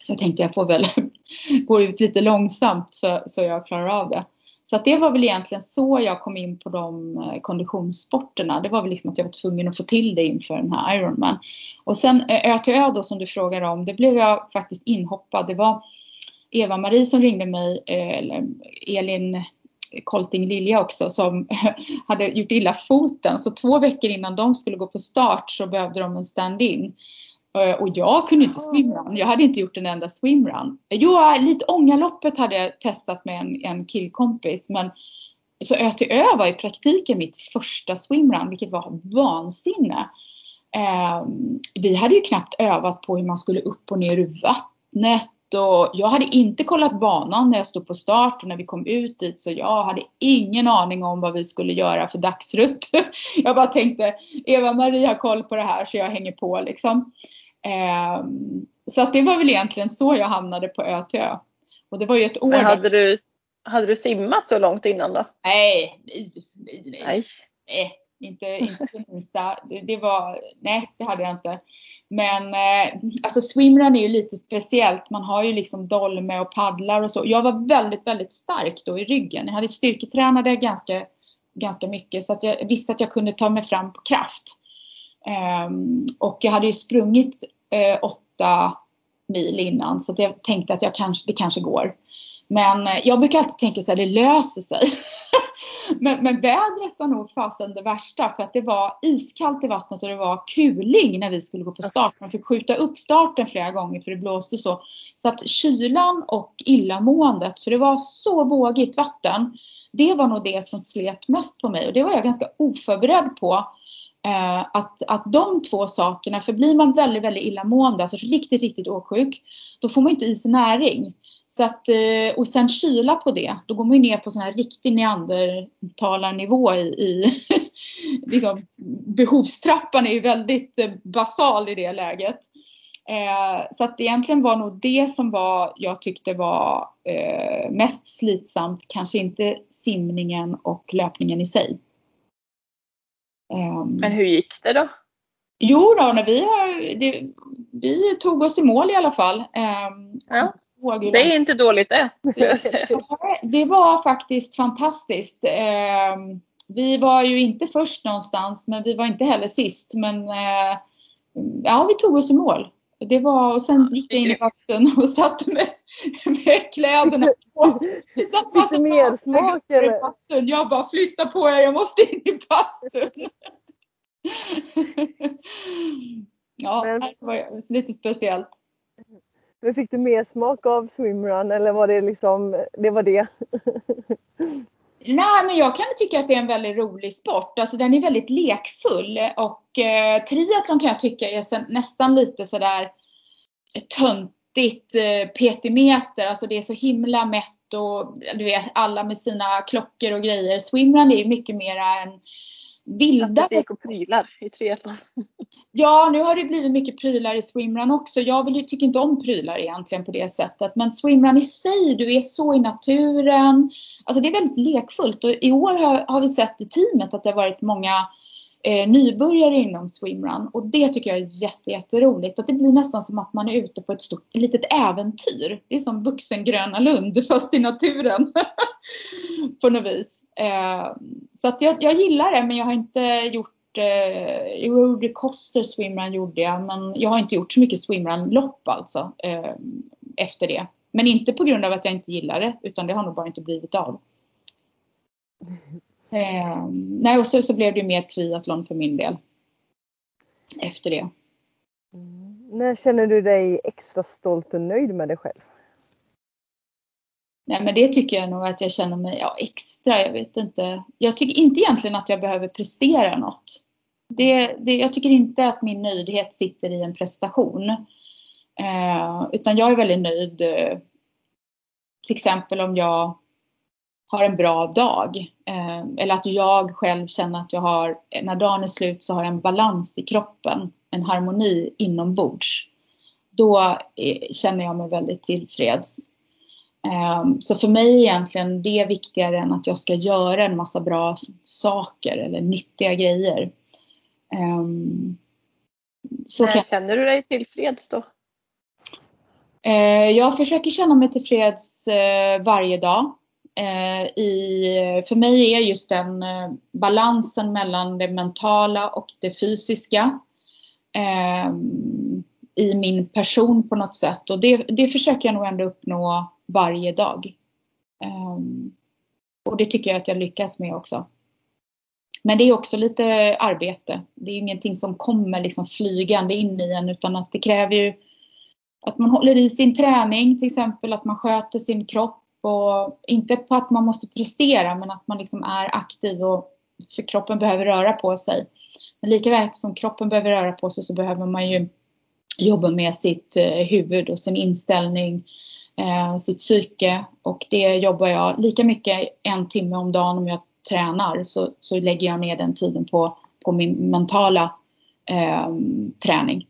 Så jag tänkte jag får väl [laughs] gå ut lite långsamt så, så jag klarar av det. Så att det var väl egentligen så jag kom in på de eh, konditionssporterna. Det var väl liksom att jag var tvungen att få till det inför den här Ironman. Och sen eh, Ö till Ö då som du frågar om, det blev jag faktiskt inhoppad. Det var Eva-Marie som ringde mig, eh, eller Elin Kolting Lilja också som [laughs] hade gjort illa foten. Så två veckor innan de skulle gå på start så behövde de en stand-in. Eh, och jag kunde inte swimrun. Jag hade inte gjort en enda swimrun. Jo, lite Ångaloppet hade jag testat med en, en killkompis. Men så Ö var i praktiken mitt första swimrun, vilket var vansinne. Eh, vi hade ju knappt övat på hur man skulle upp och ner ur vattnet. Och jag hade inte kollat banan när jag stod på start och när vi kom ut dit så jag hade ingen aning om vad vi skulle göra för dagsrutt. [laughs] Jag bara tänkte Eva-Marie har koll på det här så jag hänger på liksom. Eh, så att det var väl egentligen så jag hamnade på Ö till Ö. Och det var ju ett år. Men hade du, hade du simmat så långt innan då? Nej, nej, nej. nej. nej. Inte, inte minsta. Det var, nej det hade jag inte. Men eh, alltså swimrun är ju lite speciellt. Man har ju liksom dolme och paddlar och så. Jag var väldigt, väldigt stark då i ryggen. Jag hade styrketränade ganska, ganska mycket så att jag visste att jag kunde ta mig fram på kraft. Ehm, och jag hade ju sprungit eh, åtta mil innan så jag tänkte att jag kanske, det kanske går. Men eh, jag brukar alltid tänka så här, det löser sig. [laughs] men, men vädret var nog fasen det värsta för att det var iskallt i vattnet och det var kuling när vi skulle gå på start. Man fick skjuta upp starten flera gånger för det blåste så. Så att kylan och illamåendet, för det var så vågigt vatten, det var nog det som slet mest på mig och det var jag ganska oförberedd på. Eh, att, att de två sakerna, för blir man väldigt, väldigt illamående, alltså riktigt, riktigt åksjuk, då får man inte i sig näring. Så att, eh, och sen kyla på det, då går man ju ner på sån här riktig neandertalarnivå i, i [laughs] liksom, behovstrappan är ju väldigt eh, basal i det läget. Eh, så att egentligen var nog det som var, jag tyckte var eh, mest slitsamt, kanske inte simningen och löpningen i sig. Eh, Men hur gick det då? Jo då, när vi, har, det, vi tog oss i mål i alla fall. Ehm, ja. Det är inte dåligt det. [laughs] Det var faktiskt fantastiskt. Ehm, vi var ju inte först någonstans men vi var inte heller sist. Men eh, ja, vi tog oss i mål. Det var, och sen gick jag in i vatten och satt med, med kläderna på. Fick du mer smak eller? Jag bara flytta på er, jag måste in i bastun. [laughs] ja, men, det var lite speciellt. Men fick du mer smak av swimrun eller var det liksom, det var det? [laughs] Nej, men jag kan tycka att det är en väldigt rolig sport. Alltså den är väldigt lekfull och eh, triathlon kan jag tycka är nästan lite sådär töntigt eh, petimeter. Alltså det är så himla mätt och du vet alla med sina klockor och grejer. Swimrun är ju mycket mera en vilda. Statistik och prylar i triathlon. Ja, nu har det blivit mycket prylar i swimrun också. Jag vill, tycker inte om prylar egentligen på det sättet. Men swimrun i sig, du är så i naturen. Alltså det är väldigt lekfullt och i år har, har vi sett i teamet att det har varit många eh, nybörjare inom swimrun och det tycker jag är jätte, jätteroligt. Att det blir nästan som att man är ute på ett stort, litet äventyr. Det är som vuxen Gröna Lund fast i naturen. [laughs] på något vis. Eh, så att jag, jag gillar det men jag har inte gjort eh, jo, gjorde Coster swimrun gjorde jag men jag har inte gjort så mycket swimrun-lopp alltså eh, efter det. Men inte på grund av att jag inte gillar det utan det har nog bara inte blivit av. [laughs] Eh, nej och så, så blev det mer triathlon för min del. Efter det. Mm. När känner du dig extra stolt och nöjd med dig själv? Nej men det tycker jag nog att jag känner mig ja, extra, jag vet inte. Jag tycker inte egentligen att jag behöver prestera något. Det, det, jag tycker inte att min nöjdhet sitter i en prestation. Eh, utan jag är väldigt nöjd. Eh, till exempel om jag har en bra dag. Eh, eller att jag själv känner att jag har, när dagen är slut så har jag en balans i kroppen. En harmoni inombords. Då eh, känner jag mig väldigt tillfreds. Ehm, så för mig är egentligen det viktigare än att jag ska göra en massa bra saker eller nyttiga grejer. Ehm, så När känner du dig tillfreds då? Eh, jag försöker känna mig tillfreds eh, varje dag. Eh, I, för mig är just den balansen mellan det mentala och det fysiska ehm, i min person på något sätt. Och det, det försöker jag nog ändå uppnå varje dag. Um, och det tycker jag att jag lyckas med också. Men det är också lite arbete. Det är ingenting som kommer liksom flygande in i en utan att det kräver ju att man håller i sin träning till exempel, att man sköter sin kropp och inte på att man måste prestera men att man liksom är aktiv och för kroppen behöver röra på sig. Men lika väl som kroppen behöver röra på sig så behöver man ju jobba med sitt eh, huvud och sin inställning, eh, sitt psyke och det jobbar jag lika mycket en timme om dagen om jag tränar så, så lägger jag ner den tiden på, på min mentala eh, träning.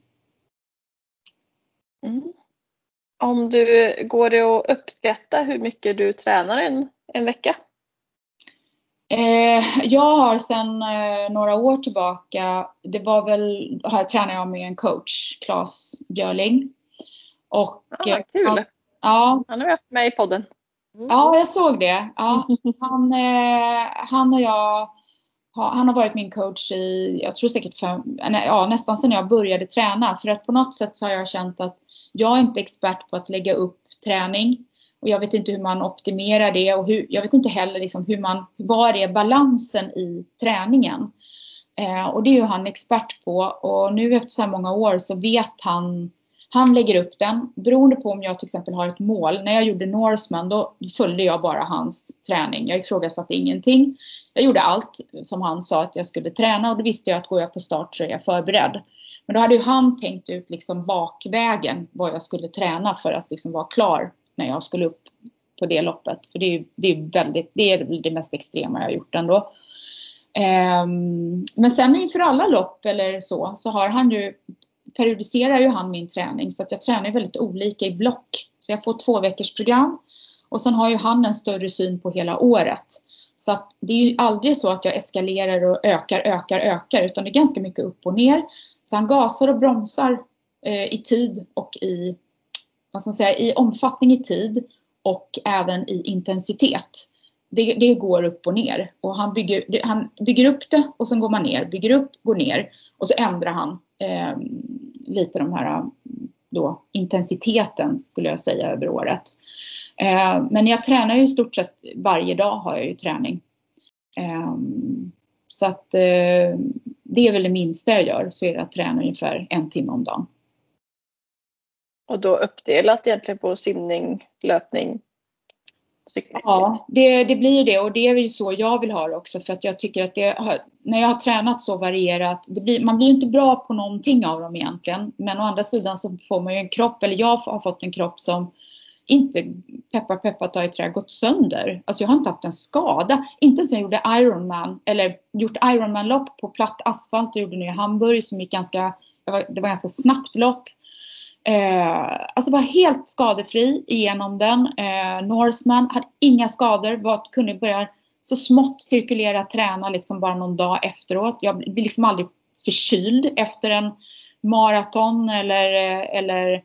Mm. Om du, går det att uppskatta hur mycket du tränar en, en vecka? Eh, jag har sedan eh, några år tillbaka, det var väl, här tränar jag med en coach, Claes Björling. Och, ah, kul! Han, ja. Han har haft med i podden. Ja, jag såg det. Ja, [laughs] han, eh, han och jag han har varit min coach i, jag tror säkert fem, ja, nästan sedan jag började träna. För att på något sätt så har jag känt att jag är inte expert på att lägga upp träning. Och jag vet inte hur man optimerar det och hur, jag vet inte heller liksom hur man, var är balansen i träningen. Eh, och det är ju han expert på och nu efter så här många år så vet han han lägger upp den beroende på om jag till exempel har ett mål. När jag gjorde Norseman då följde jag bara hans träning. Jag ifrågasatte ingenting. Jag gjorde allt som han sa att jag skulle träna och då visste jag att går jag på start så är jag förberedd. Men då hade ju han tänkt ut liksom bakvägen vad jag skulle träna för att liksom vara klar när jag skulle upp på det loppet. För det är, det är väldigt, det är det mest extrema jag har gjort ändå. Um, men sen inför alla lopp eller så, så har han ju periodiserar ju han min träning så att jag tränar väldigt olika i block. Så jag får två veckors program och sen har ju han en större syn på hela året. Så att det är ju aldrig så att jag eskalerar och ökar, ökar, ökar utan det är ganska mycket upp och ner. Så han gasar och bromsar eh, i tid och i, vad ska man säga, i omfattning i tid och även i intensitet. Det, det, går upp och ner och han bygger, han bygger upp det och sen går man ner, bygger upp, går ner och så ändrar han eh, lite de här då, intensiteten skulle jag säga över året. Eh, men jag tränar ju i stort sett varje dag har jag ju träning. Eh, så att eh, det är väl det minsta jag gör, så är det att träna ungefär en timme om dagen. Och då uppdelat egentligen på simning, löpning. Ja, det, det, blir det och det är ju så jag vill ha det också för att jag tycker att det har, när jag har tränat så varierat, det blir, man blir inte bra på någonting av dem egentligen. Men å andra sidan så får man ju en kropp, eller jag har fått en kropp som inte, peppar peppar ta i trä, gått sönder. Alltså jag har inte haft en skada. Inte ens när jag gjorde Ironman, eller gjort Ironman-lopp på platt asfalt, jag gjorde nu i Hamburg som gick ganska, det var, det var ganska snabbt lopp. Eh, alltså var helt skadefri igenom den. Eh, Norseman hade inga skador, var, kunde börja så smått cirkulera, träna liksom bara någon dag efteråt. Jag blir liksom aldrig förkyld efter en maraton eller, eh, eller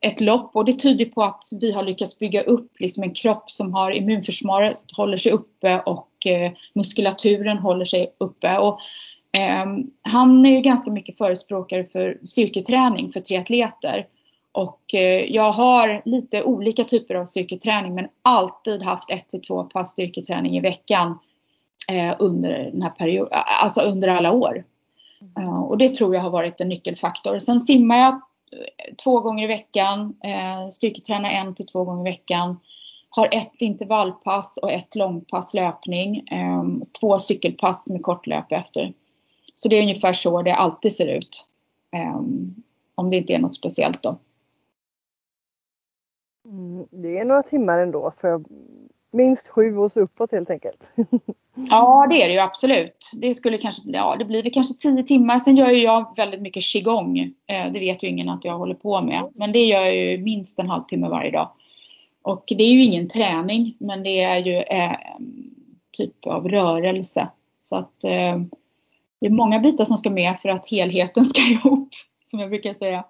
ett lopp och det tyder på att vi har lyckats bygga upp liksom en kropp som har immunförsvaret håller sig uppe och eh, muskulaturen håller sig uppe. Och, eh, han är ju ganska mycket förespråkare för styrketräning för triatleter. Och eh, jag har lite olika typer av styrketräning men alltid haft ett till två pass styrketräning i veckan eh, under den här perioden, alltså under alla år. Uh, och det tror jag har varit en nyckelfaktor. Sen simmar jag två gånger i veckan, styrketränar en till två gånger i veckan. Har ett intervallpass och ett långpass löpning. Två cykelpass med kortlöp efter. Så det är ungefär så det alltid ser ut. Om det inte är något speciellt då. Mm, det är några timmar ändå för minst sju och så uppåt helt enkelt. [laughs] ja det är det ju absolut. Det skulle kanske, ja det blir det kanske tio timmar. Sen gör ju jag väldigt mycket qigong. Eh, det vet ju ingen att jag håller på med. Men det gör jag ju minst en halvtimme varje dag. Och det är ju ingen träning men det är ju eh, typ av rörelse. Så att eh, det är många bitar som ska med för att helheten ska [laughs] ihop. Som jag brukar säga.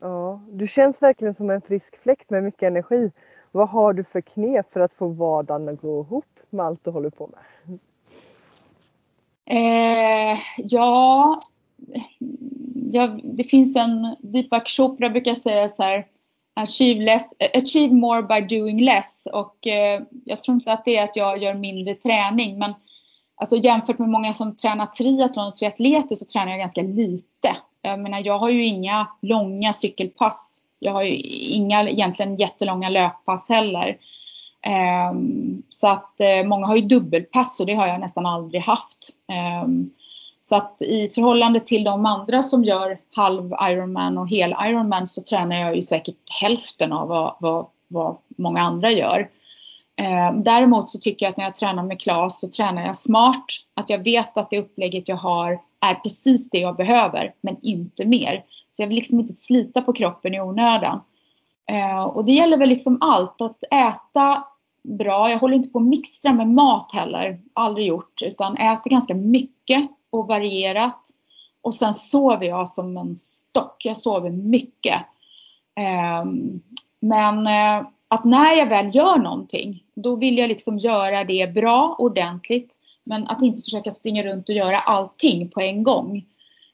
Ja, du känns verkligen som en frisk fläkt med mycket energi. Vad har du för knep för att få vardagen att gå ihop med allt du håller på med? Eh, ja, ja, det finns en, Deepak Chopra brukar säga så här, achieve, less, achieve more by doing less. Och eh, jag tror inte att det är att jag gör mindre träning, men alltså jämfört med många som tränar triathlon och triatleter så tränar jag ganska lite. Jag menar, jag har ju inga långa cykelpass. Jag har ju inga egentligen jättelånga löppass heller. Ehm, så att eh, många har ju dubbelpass och det har jag nästan aldrig haft. Ehm, så att i förhållande till de andra som gör halv Ironman och hel Ironman så tränar jag ju säkert hälften av vad, vad, vad många andra gör. Ehm, däremot så tycker jag att när jag tränar med Klas så tränar jag smart. Att jag vet att det upplägget jag har är precis det jag behöver men inte mer. Så jag vill liksom inte slita på kroppen i onödan. Eh, och det gäller väl liksom allt. Att äta bra. Jag håller inte på att mixtra med mat heller. Aldrig gjort. Utan äter ganska mycket och varierat. Och sen sover jag som en stock. Jag sover mycket. Ehm, men eh, att när jag väl gör någonting, då vill jag liksom göra det bra, ordentligt. Men att inte försöka springa runt och göra allting på en gång.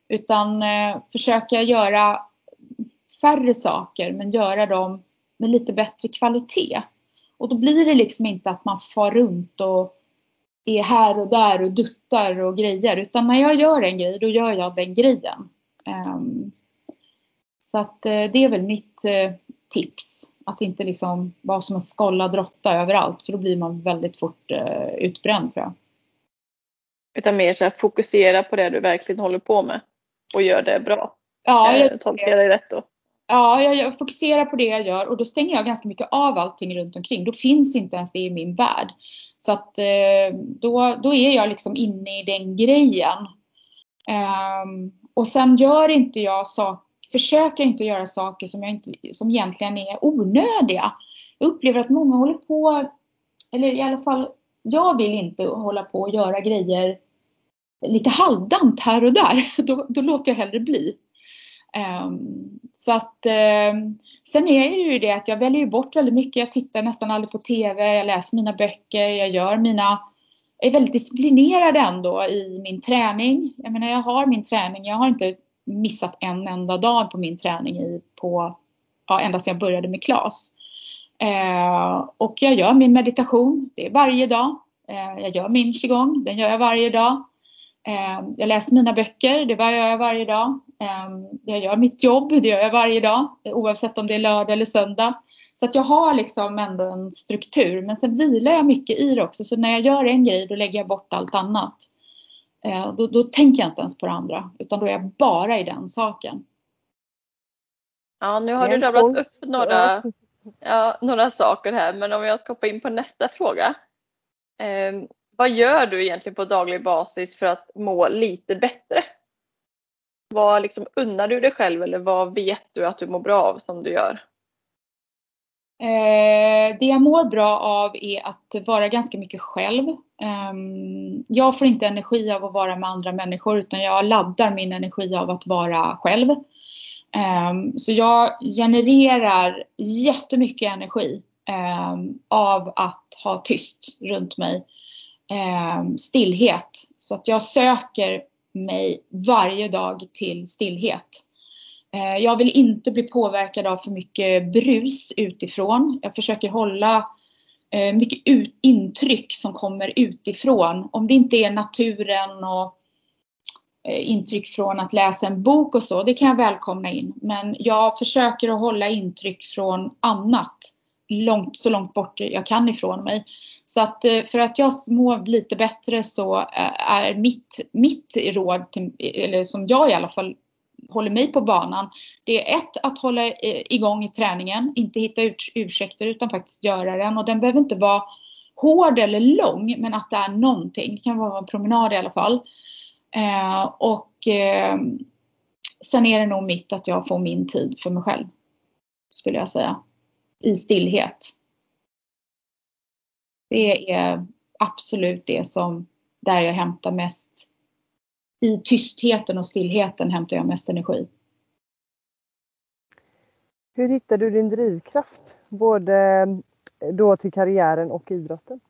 Utan eh, försöka göra färre saker men göra dem med lite bättre kvalitet. Och då blir det liksom inte att man far runt och är här och där och duttar och grejer. Utan när jag gör en grej, då gör jag den grejen. Um, så att uh, det är väl mitt uh, tips. Att inte liksom vara som en skollad råtta överallt. För då blir man väldigt fort uh, utbränd tror jag. Utan mer så att fokusera på det du verkligen håller på med. Och gör det bra. Ja, jag, Tolkar jag dig rätt då? Ja, jag, jag, fokuserar på det jag gör och då stänger jag ganska mycket av allting runt omkring. Då finns inte ens det i min värld. Så att eh, då, då är jag liksom inne i den grejen. Um, och sen gör inte jag saker, försöker inte göra saker som, jag inte, som egentligen är onödiga. Jag upplever att många håller på, eller i alla fall jag vill inte hålla på och göra grejer lite halvdant här och där. [laughs] Då, då låter jag hellre bli. Um, så att um, sen är det ju det att jag väljer bort väldigt mycket. Jag tittar nästan aldrig på TV, jag läser mina böcker, jag gör mina jag är väldigt disciplinerad ändå i min träning. Jag menar jag har min träning, jag har inte missat en enda dag på min träning i, på, ja, ända sedan jag började med KLAS. Eh, och jag gör min meditation, det är varje dag. Eh, jag gör min qigong, den gör jag varje dag. Ehm, jag läser mina böcker, det gör jag varje dag. Ehm, jag gör mitt jobb, det gör jag varje dag. Oavsett om det är lördag eller söndag. Så att jag har liksom ändå en struktur. Men sen vilar jag mycket i det också. Så när jag gör en grej då lägger jag bort allt annat. Ehm, då, då tänker jag inte ens på det andra. Utan då är jag bara i den saken. Ja, nu har du rabblat upp några, ja, några saker här. Men om jag ska hoppa in på nästa fråga ehm, vad gör du egentligen på daglig basis för att må lite bättre? Vad liksom unnar du dig själv eller vad vet du att du mår bra av som du gör? Eh, det jag mår bra av är att vara ganska mycket själv. Eh, jag får inte energi av att vara med andra människor utan jag laddar min energi av att vara själv. Ehm, så jag genererar jättemycket energi ehm, av att ha tyst runt mig ehm, stillhet. Så att jag söker mig varje dag till stillhet. Jag vill inte bli påverkad av för mycket brus utifrån. Jag försöker hålla eh, mycket intryck som kommer utifrån. Om det inte är naturen och Eh, intryck från att läsa en bok och så, det kan jag välkomna in. Men jag försöker att hålla intryck från annat långt, så långt bort jag kan ifrån mig. Så att eh, för att jag mår lite bättre så eh, är mitt, mitt råd, till, eller som jag i alla fall håller mig på banan. Det är ett att hålla igång i träningen, inte hitta ursäkter utan faktiskt göra den. Och den behöver inte vara hård eller lång men att det är någonting. Det kan vara en promenad i alla fall. Eh, och eh, sen är det nog mitt att jag får min tid för mig själv. Skulle jag säga. I stillhet. Det är absolut det som, där jag hämtar mest, i tystheten och stillheten hämtar jag mest energi. Hur hittar du din drivkraft? Både då till karriären och idrotten?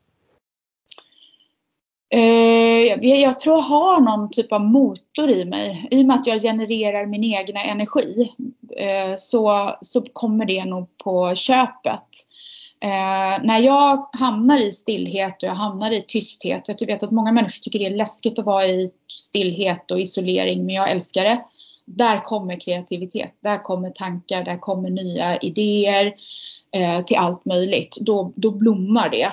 Eh, Eh, jag tror jag har någon typ av motor i mig. I och med att jag genererar min egna energi eh, så, så kommer det nog på köpet. Eh, när jag hamnar i stillhet och jag hamnar i tysthet. Jag typ vet att många människor tycker det är läskigt att vara i stillhet och isolering men jag älskar det. Där kommer kreativitet, där kommer tankar, där kommer nya idéer eh, till allt möjligt. Då, då blommar det.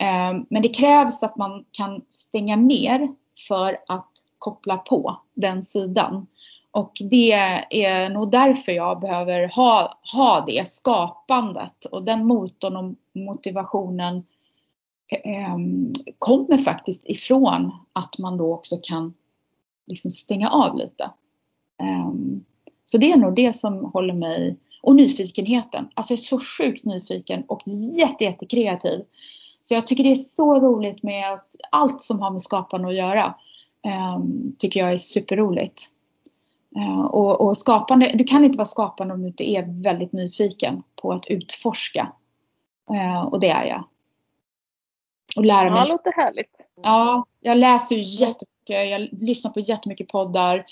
Eh, men det krävs att man kan stänga ner för att koppla på den sidan. Och det är nog därför jag behöver ha, ha det skapandet och den motorn och motivationen eh, kommer faktiskt ifrån att man då också kan liksom stänga av lite. Eh, så det är nog det som håller mig, och nyfikenheten. Alltså jag är så sjukt nyfiken och jätte, jätte kreativ. Så jag tycker det är så roligt med att allt som har med skapande att göra. Um, tycker jag är superroligt. Uh, och, och skapande, du kan inte vara skapande om du inte är väldigt nyfiken på att utforska. Uh, och det är jag. Och lära mig. Ja, det låter härligt. Ja, jag läser ju jättemycket. Jag lyssnar på jättemycket poddar.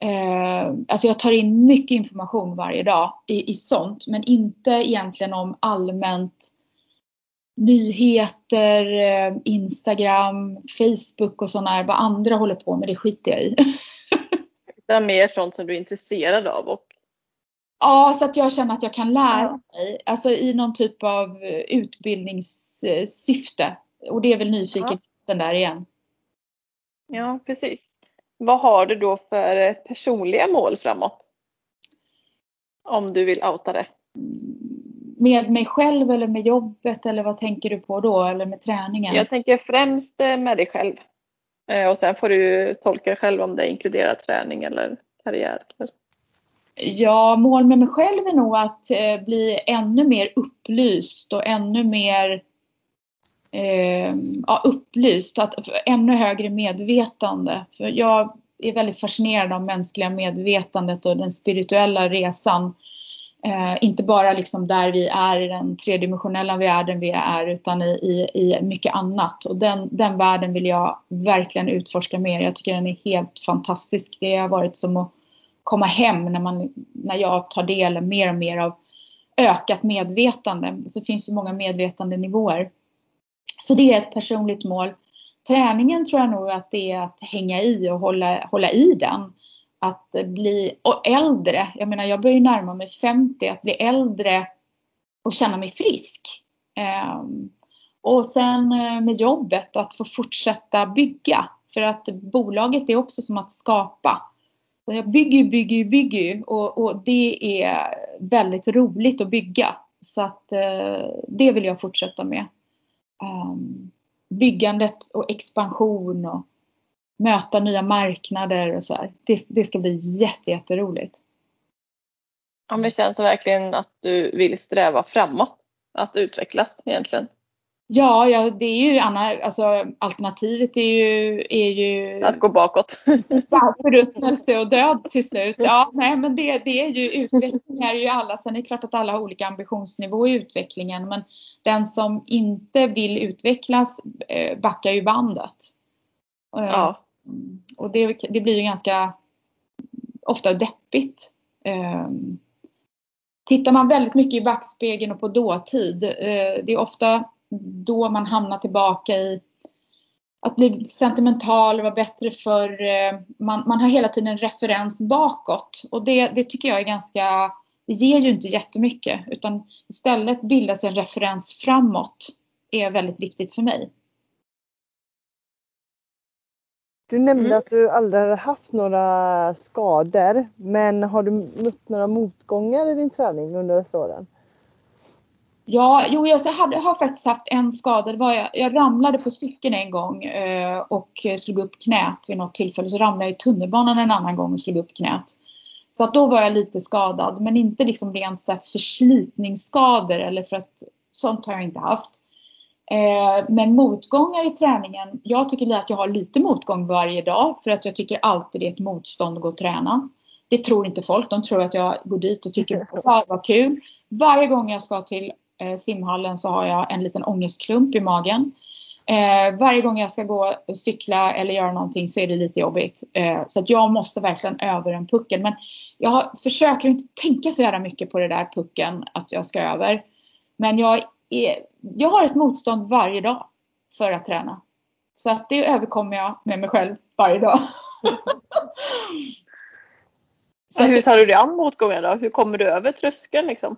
Eh, alltså jag tar in mycket information varje dag i, i sånt. Men inte egentligen om allmänt nyheter, eh, Instagram, Facebook och sådana vad andra håller på med. Det skiter jag i. [laughs] Det är mer sånt som du är intresserad av och Ja, så att jag känner att jag kan lära mig. Alltså i någon typ av utbildningssyfte. Och det är väl nyfikenheten ja. där igen. Ja, precis. Vad har du då för personliga mål framåt? Om du vill outa det. Med mig själv eller med jobbet eller vad tänker du på då? Eller med träningen? Jag tänker främst eh, med dig själv. Eh, och sen får du tolka själv om det inkluderar träning eller karriär. Ja, mål med mig själv är nog att eh, bli ännu mer upplyst och ännu mer eh, ja, upplyst, att ännu högre medvetande. För jag är väldigt fascinerad av mänskliga medvetandet och den spirituella resan. Eh, inte bara liksom där vi är i den tredimensionella världen vi är utan i, i, i mycket annat. Och den, den världen vill jag verkligen utforska mer. Jag tycker den är helt fantastisk. Det har varit som att komma hem när, man, när jag tar del mer och mer av ökat medvetande. Så det finns ju många medvetandenivåer. Så det är ett personligt mål. Träningen tror jag nog att det är att hänga i och hålla, hålla i den. Att bli äldre. Jag menar jag börjar ju närma mig 50. Att bli äldre och känna mig frisk. Ehm, och sen eh, med jobbet att få fortsätta bygga. För att bolaget är också som att skapa. Jag bygger, bygger, bygger och, och det är väldigt roligt att bygga. Så att eh, det vill jag fortsätta med ehm, byggandet och expansion och möta nya marknader och så här. Det, det ska bli jätte, jätteroligt. Ja, men det känns verkligen att du vill sträva framåt. Att utvecklas egentligen. Ja, ja det är ju Anna, alltså alternativet är ju, är ju att gå bakåt. [laughs] Förruttnelse och död till slut. Ja, nej men det, det är ju utveckling är ju alla. Sen är det klart att alla har olika ambitionsnivå i utvecklingen. Men den som inte vill utvecklas eh, backar ju bandet. Ja. Och det, det blir ju ganska ofta deppigt. Ehm, tittar man väldigt mycket i backspegeln och på dåtid. Eh, det är ofta då man hamnar tillbaka i att bli sentimental och vara bättre för eh, man, man har hela tiden en referens bakåt och det, det tycker jag är ganska, det ger ju inte jättemycket utan istället bildas en referens framåt är väldigt viktigt för mig. Du nämnde mm. att du aldrig har haft några skador men har du mött några motgångar i din träning under dessa åren? Ja, jo jag hade, har faktiskt haft en skada. Det var jag, jag ramlade på cykeln en gång eh, och slog upp knät vid något tillfälle. Så ramlade jag i tunnelbanan en annan gång och slog upp knät. Så att då var jag lite skadad men inte liksom rent så förslitningsskador eller för att sånt har jag inte haft. Eh, men motgångar i träningen. Jag tycker att jag har lite motgång varje dag för att jag tycker alltid det är ett motstånd att gå och träna. Det tror inte folk. De tror att jag går dit och tycker [laughs] att vad kul. Varje gång jag ska till eh, simhallen så har jag en liten ångestklump i magen. Eh, varje gång jag ska gå och cykla eller göra någonting så är det lite jobbigt. Så att jag måste verkligen över en puckel. Men jag försöker inte tänka så jävla mycket på det där pucken att jag ska över. Men jag, är, jag har ett motstånd varje dag för att träna. Så att det överkommer jag med mig själv varje dag. [laughs] så hur tar du dig an motgångar då? Hur kommer du över tröskeln liksom?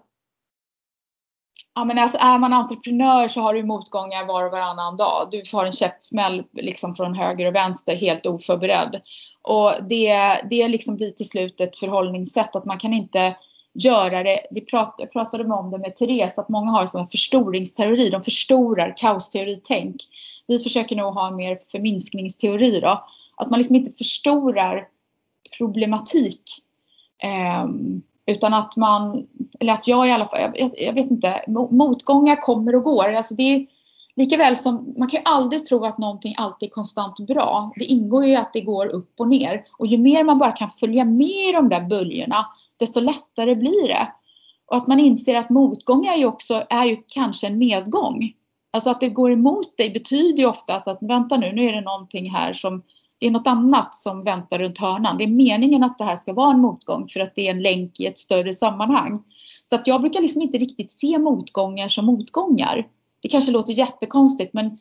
Ja men alltså är man entreprenör så har du motgångar var och varannan dag. Du får en käftsmäll liksom från höger och vänster helt oförberedd. Och det, det liksom blir till slut ett förhållningssätt att man kan inte göra det. Vi pratade, pratade om det med Therese att många har som en förstoringsteori. De förstorar kaosteori-tänk. Vi försöker nog ha en mer förminskningsteori då. Att man liksom inte förstorar problematik. Eh, utan att man, eller att jag i alla fall, jag, jag vet inte, motgångar kommer och går. Alltså det är, Likaväl som man kan ju aldrig tro att någonting alltid är konstant bra. Det ingår ju att det går upp och ner. Och ju mer man bara kan följa med i de där böljorna, desto lättare blir det. Och att man inser att motgång är ju också, är ju kanske en nedgång. Alltså att det går emot dig betyder ju ofta att vänta nu, nu är det någonting här som, det är något annat som väntar runt hörnan. Det är meningen att det här ska vara en motgång för att det är en länk i ett större sammanhang. Så att jag brukar liksom inte riktigt se motgångar som motgångar. Det kanske låter jättekonstigt men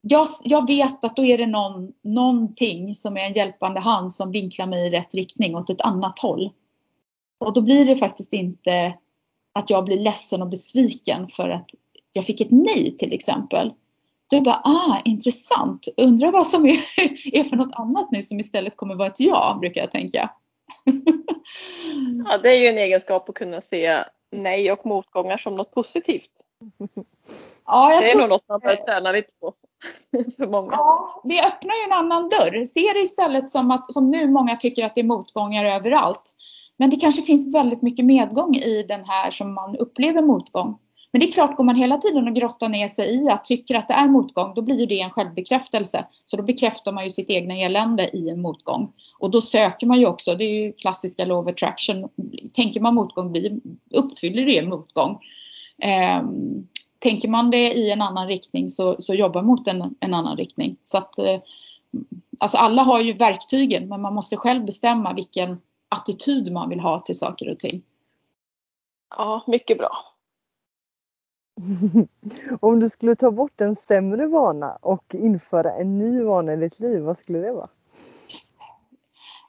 jag, jag vet att då är det någon, någonting som är en hjälpande hand som vinklar mig i rätt riktning åt ett annat håll. Och då blir det faktiskt inte att jag blir ledsen och besviken för att jag fick ett nej till exempel. Då är det bara, ah intressant, undrar vad som är, [laughs] är för något annat nu som istället kommer vara ett ja, brukar jag tänka. ja, det är ju en egenskap att kunna se nej och motgångar som något positivt. [laughs] Ja, det är nog något man bör träna lite på. [laughs] för många. Ja, det öppnar ju en annan dörr. Se det istället som att, som nu många tycker att det är motgångar överallt. Men det kanske finns väldigt mycket medgång i den här som man upplever motgång. Men det är klart, går man hela tiden och grottar ner sig i att tycker att det är motgång, då blir det en självbekräftelse. Så då bekräftar man ju sitt egna elände i en motgång. Och då söker man ju också, det är ju klassiska law of attraction. Tänker man motgång, blir, uppfyller det motgång. Tänker man det i en annan riktning så, så jobbar mot en, en annan riktning. Så att, eh, alltså alla har ju verktygen men man måste själv bestämma vilken attityd man vill ha till saker och ting. Ja, mycket bra. [laughs] Om du skulle ta bort en sämre vana och införa en ny vana i ditt liv, vad skulle det vara?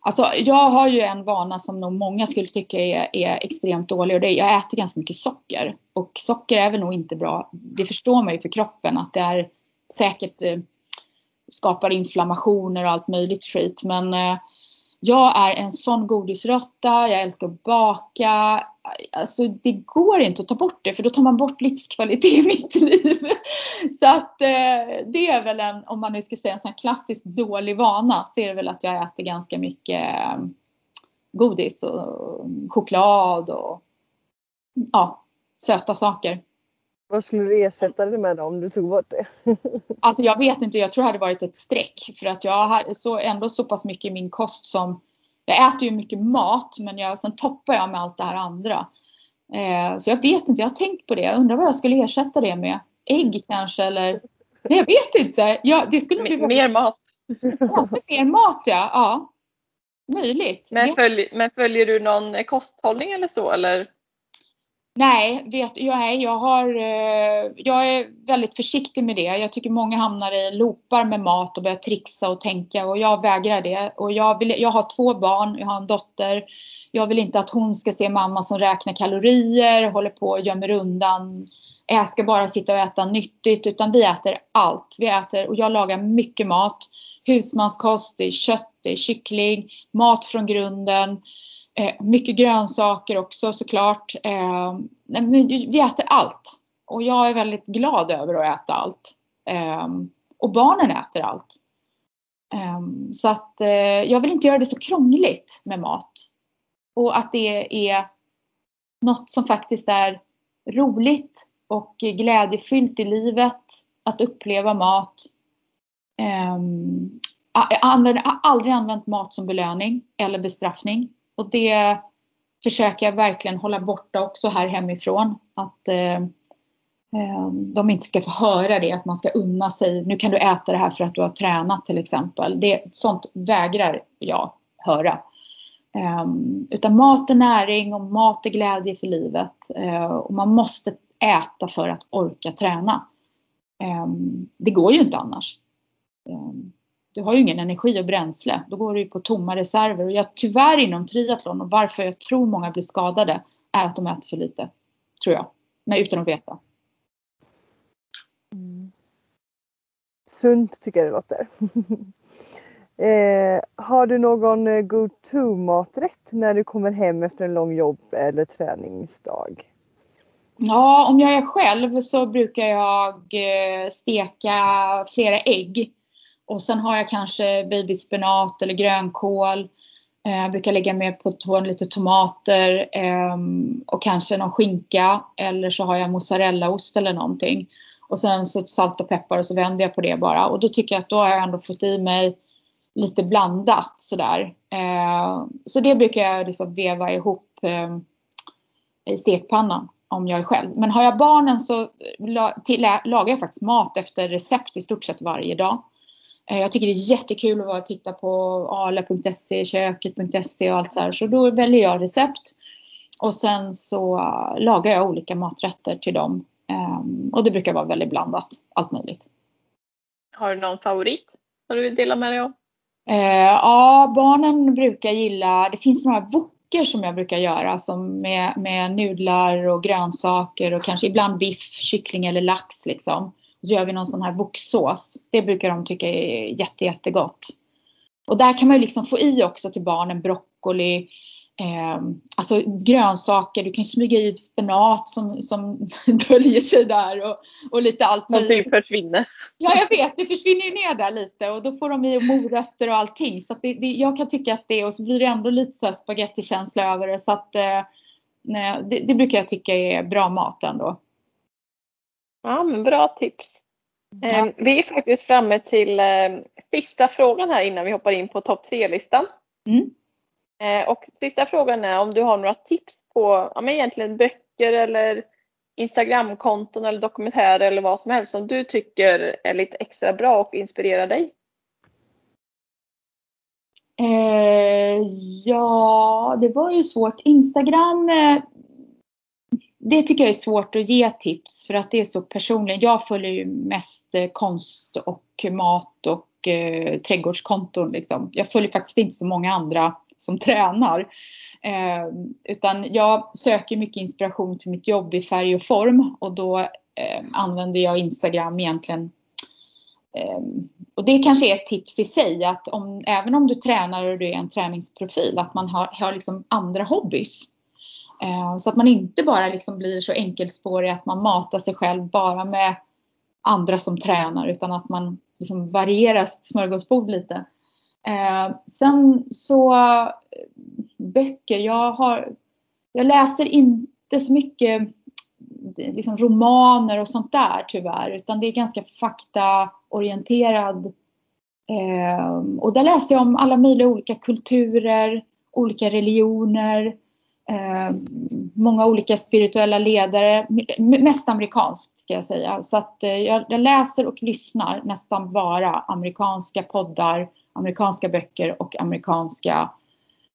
Alltså, jag har ju en vana som nog många skulle tycka är, är extremt dålig och det är jag äter ganska mycket socker. Och socker är väl nog inte bra. Det förstår man ju för kroppen att det är säkert eh, skapar inflammationer och allt möjligt skit. Men eh, jag är en sån godisråtta, jag älskar att baka. Alltså det går inte att ta bort det för då tar man bort livskvalitet i [laughs] mitt liv. Så att eh, det är väl en, om man nu ska säga en sån klassisk dålig vana, så är det väl att jag äter ganska mycket eh, godis och choklad och ja, söta saker. Vad skulle du ersätta det med då, om du tog bort det? [laughs] alltså jag vet inte, jag tror det hade varit ett streck. För att jag har så, ändå så pass mycket i min kost som jag äter ju mycket mat men jag, sen toppar jag med allt det här andra. Eh, så jag vet inte, jag har tänkt på det. Jag undrar vad jag skulle ersätta det med. Ägg kanske eller? Nej jag vet inte. Ja, det skulle bli mer mat. Ja, mer mat ja. ja. Möjligt. Men, följ, men följer du någon kosthållning eller så eller? Nej, vet, jag, jag, har, eh, jag är väldigt försiktig med det. Jag tycker många hamnar i loopar med mat och börjar trixa och tänka och jag vägrar det. Och jag, vill, jag har två barn, jag har en dotter. Jag vill inte att hon ska se mamma som räknar kalorier, håller på och gömmer undan. Jag ska bara sitta och äta nyttigt utan vi äter allt. Vi äter och jag lagar mycket mat. Husmanskost, det är kött, det är kyckling, mat från grunden. Eh, mycket grönsaker också såklart. Eh, vi äter allt. Och jag är väldigt glad över att äta allt. Eh, och barnen äter allt. Eh, så att eh, jag vill inte göra det så krångligt med mat. Och att det är något som faktiskt är roligt och glädjefyllt i livet. Att uppleva mat. Eh, jag har aldrig använt mat som belöning eller bestraffning. Och det försöker jag verkligen hålla borta också här hemifrån. Att eh, eh, de inte ska få höra det, att man ska unna sig. Nu kan du äta det här för att du har tränat till exempel. Det, sånt vägrar jag höra. Eh, utan mat är näring och mat är glädje för livet. Eh, och man måste äta för att orka träna. Ehm, det går ju inte annars. Ehm, du har ju ingen energi och bränsle. Då går du på tomma reserver. Och jag, tyvärr inom triathlon och varför jag tror många blir skadade är att de äter för lite. Tror jag. Men utan att veta. Mm. Sunt tycker jag det låter. [laughs] eh, har du någon eh, go-to maträtt när du kommer hem efter en lång jobb eller träningsdag? Ja, om jag är själv så brukar jag eh, steka flera ägg och sen har jag kanske babyspenat eller grönkål. Eh, jag brukar lägga med på lite tomater ehm, och kanske någon skinka eller så har jag mozzarellaost eller någonting. Och sen så salt och peppar och så vänder jag på det bara. Och då tycker jag att då har jag ändå fått i mig lite blandat sådär. Ehm, så det brukar jag liksom veva ihop ehm, i stekpannan om jag är själv. Men har jag barnen så lagar jag faktiskt mat efter recept i stort sett varje dag. Eh, jag tycker det är jättekul att vara och titta på ale.se, köket.se och allt så här. Så då väljer jag recept. Och sen så lagar jag olika maträtter till dem. Ehm, och det brukar vara väldigt blandat, allt möjligt. Har du någon favorit som du vill dela med dig av? Eh, ja, barnen brukar gilla, det finns några wokor som jag brukar göra som med, med nudlar och grönsaker och kanske ibland biff, kyckling eller lax liksom. Och gör vi någon sån här woksås. Det brukar de tycka är jätte, jättegott. Och där kan man ju liksom få i också till barnen broccoli, eh, alltså grönsaker. Du kan smyga i spenat som, som [laughs] döljer sig där och, och lite allt möjligt. Som typ försvinner. Ja, jag vet. Det försvinner ju ner där lite och då får de i morötter och allting. Så det, det, jag kan tycka att det och så blir det ändå lite så här spagettikänsla över det. Så att eh, det, det, brukar jag tycka är bra mat ändå. Ja, men bra tips. Ja. Ehm, vi är faktiskt framme till eh, sista frågan här innan vi hoppar in på topp tre-listan. Mm. Eh, och sista frågan är om du har några tips på ja, men egentligen böcker eller Instagramkonton eller dokumentärer eller vad som helst som du tycker är lite extra bra och inspirerar dig? Eh, ja, det var ju svårt. Instagram eh, det tycker jag är svårt att ge tips för att det är så personligt. Jag följer ju mest eh, konst och mat och eh, trädgårdskonton. Liksom. Jag följer faktiskt inte så många andra som [laughs] tränar. Eh, utan jag söker mycket inspiration till mitt jobb i färg och form och då eh, använder jag Instagram egentligen. Eh, och det kanske är ett tips i sig att om, även om du tränar och du är en träningsprofil att man har, har liksom andra hobbys. Eh, så att man inte bara liksom blir så enkelspårig att man matar sig själv bara med andra som tränar utan att man liksom varierar sitt smörgåsbord lite. Eh, sen så eh, böcker, jag har, jag läser inte så mycket liksom romaner och sånt där tyvärr utan det är ganska faktaorienterad. Och där läser jag om alla möjliga olika kulturer, olika religioner, eh, många olika spirituella ledare, mest amerikanskt ska jag säga. Så att eh, jag, läser och lyssnar nästan bara amerikanska poddar, amerikanska böcker och amerikanska,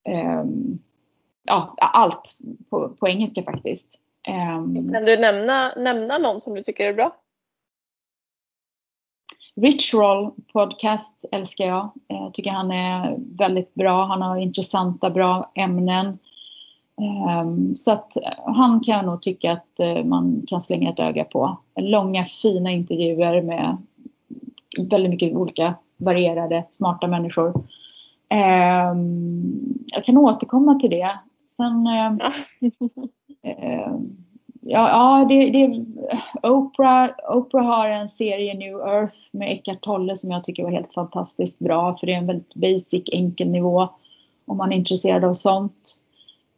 eh, ja allt på, på engelska faktiskt. Um, kan du nämna, nämna någon som du tycker är bra? Ritual podcast älskar jag. Jag tycker han är väldigt bra. Han har intressanta, bra ämnen. Ehm, så att han kan jag nog tycka att eh, man kan slänga ett öga på. Långa fina intervjuer med väldigt mycket olika varierade, smarta människor. Ehm, jag kan återkomma till det. Sen ehm, Ja, [laughs] ja det, det, Oprah, Oprah har en serie New Earth med Eckart Tolle som jag tycker var helt fantastiskt bra för det är en väldigt basic, enkel nivå om man är intresserad av sånt.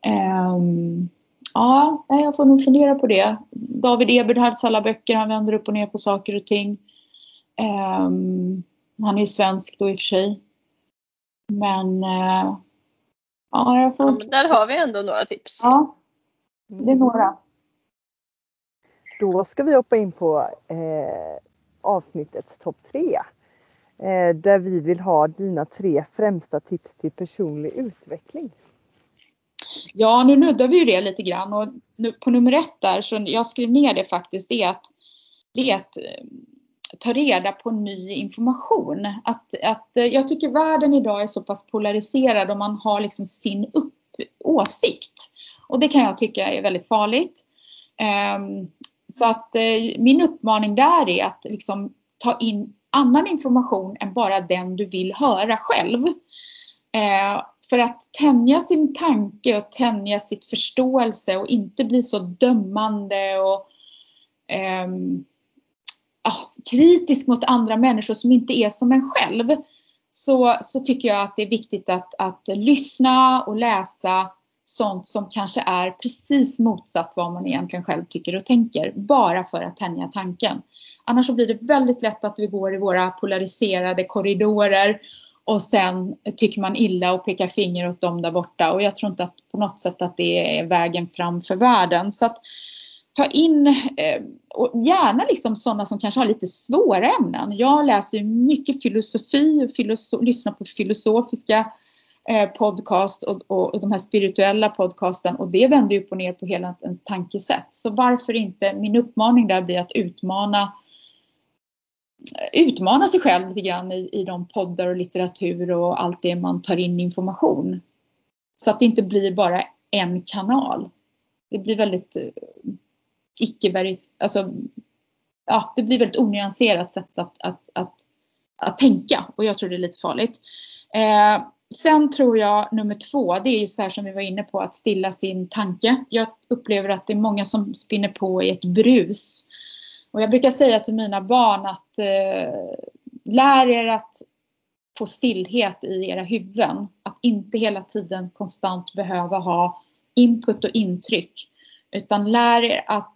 Um, ja, jag får nog fundera på det. David Eberhards alla böcker, han vänder upp och ner på saker och ting. Um, han är ju svensk då i och för sig. Men uh, ja, jag får... Ja, där har vi ändå några tips. Ja, det är några. Då ska vi hoppa in på eh, avsnittets topp tre. Eh, där vi vill ha dina tre främsta tips till personlig utveckling. Ja, nu nuddar vi ju det lite grann och nu, på nummer ett där, så jag skrev ner det faktiskt, det är att, det är att eh, ta reda på ny information. Att, att eh, jag tycker världen idag är så pass polariserad och man har liksom sin upp, åsikt. Och det kan jag tycka är väldigt farligt. Um, så att uh, min uppmaning där är att liksom ta in annan information än bara den du vill höra själv. För att tänja sin tanke och tänja sitt förståelse och inte bli så dömande och eh, kritisk mot andra människor som inte är som en själv. Så, så tycker jag att det är viktigt att, att lyssna och läsa sånt som kanske är precis motsatt vad man egentligen själv tycker och tänker. Bara för att tänja tanken. Annars så blir det väldigt lätt att vi går i våra polariserade korridorer och sen tycker man illa och pekar finger åt dem där borta. Och jag tror inte att på något sätt att det är vägen fram för världen. Så att ta in, eh, och gärna liksom sådana som kanske har lite svåra ämnen. Jag läser ju mycket filosofi och filoso lyssnar på filosofiska eh, podcast och, och, och, de här spirituella podcasten och det vänder ju upp och ner på hela ens tankesätt. Så varför inte, min uppmaning där blir att utmana utmana sig själv lite grann i, i de poddar och litteratur och allt det man tar in information. Så att det inte blir bara en kanal. Det blir väldigt eh, icke alltså, ja, det blir väldigt onyanserat sätt att, att, att, att tänka och jag tror det är lite farligt. Eh, sen tror jag nummer två, det är ju så här som vi var inne på, att stilla sin tanke. Jag upplever att det är många som spinner på i ett brus och jag brukar säga till mina barn att eh, lär er att få stillhet i era huvuden. Att inte hela tiden konstant behöva ha input och intryck. Utan lär er att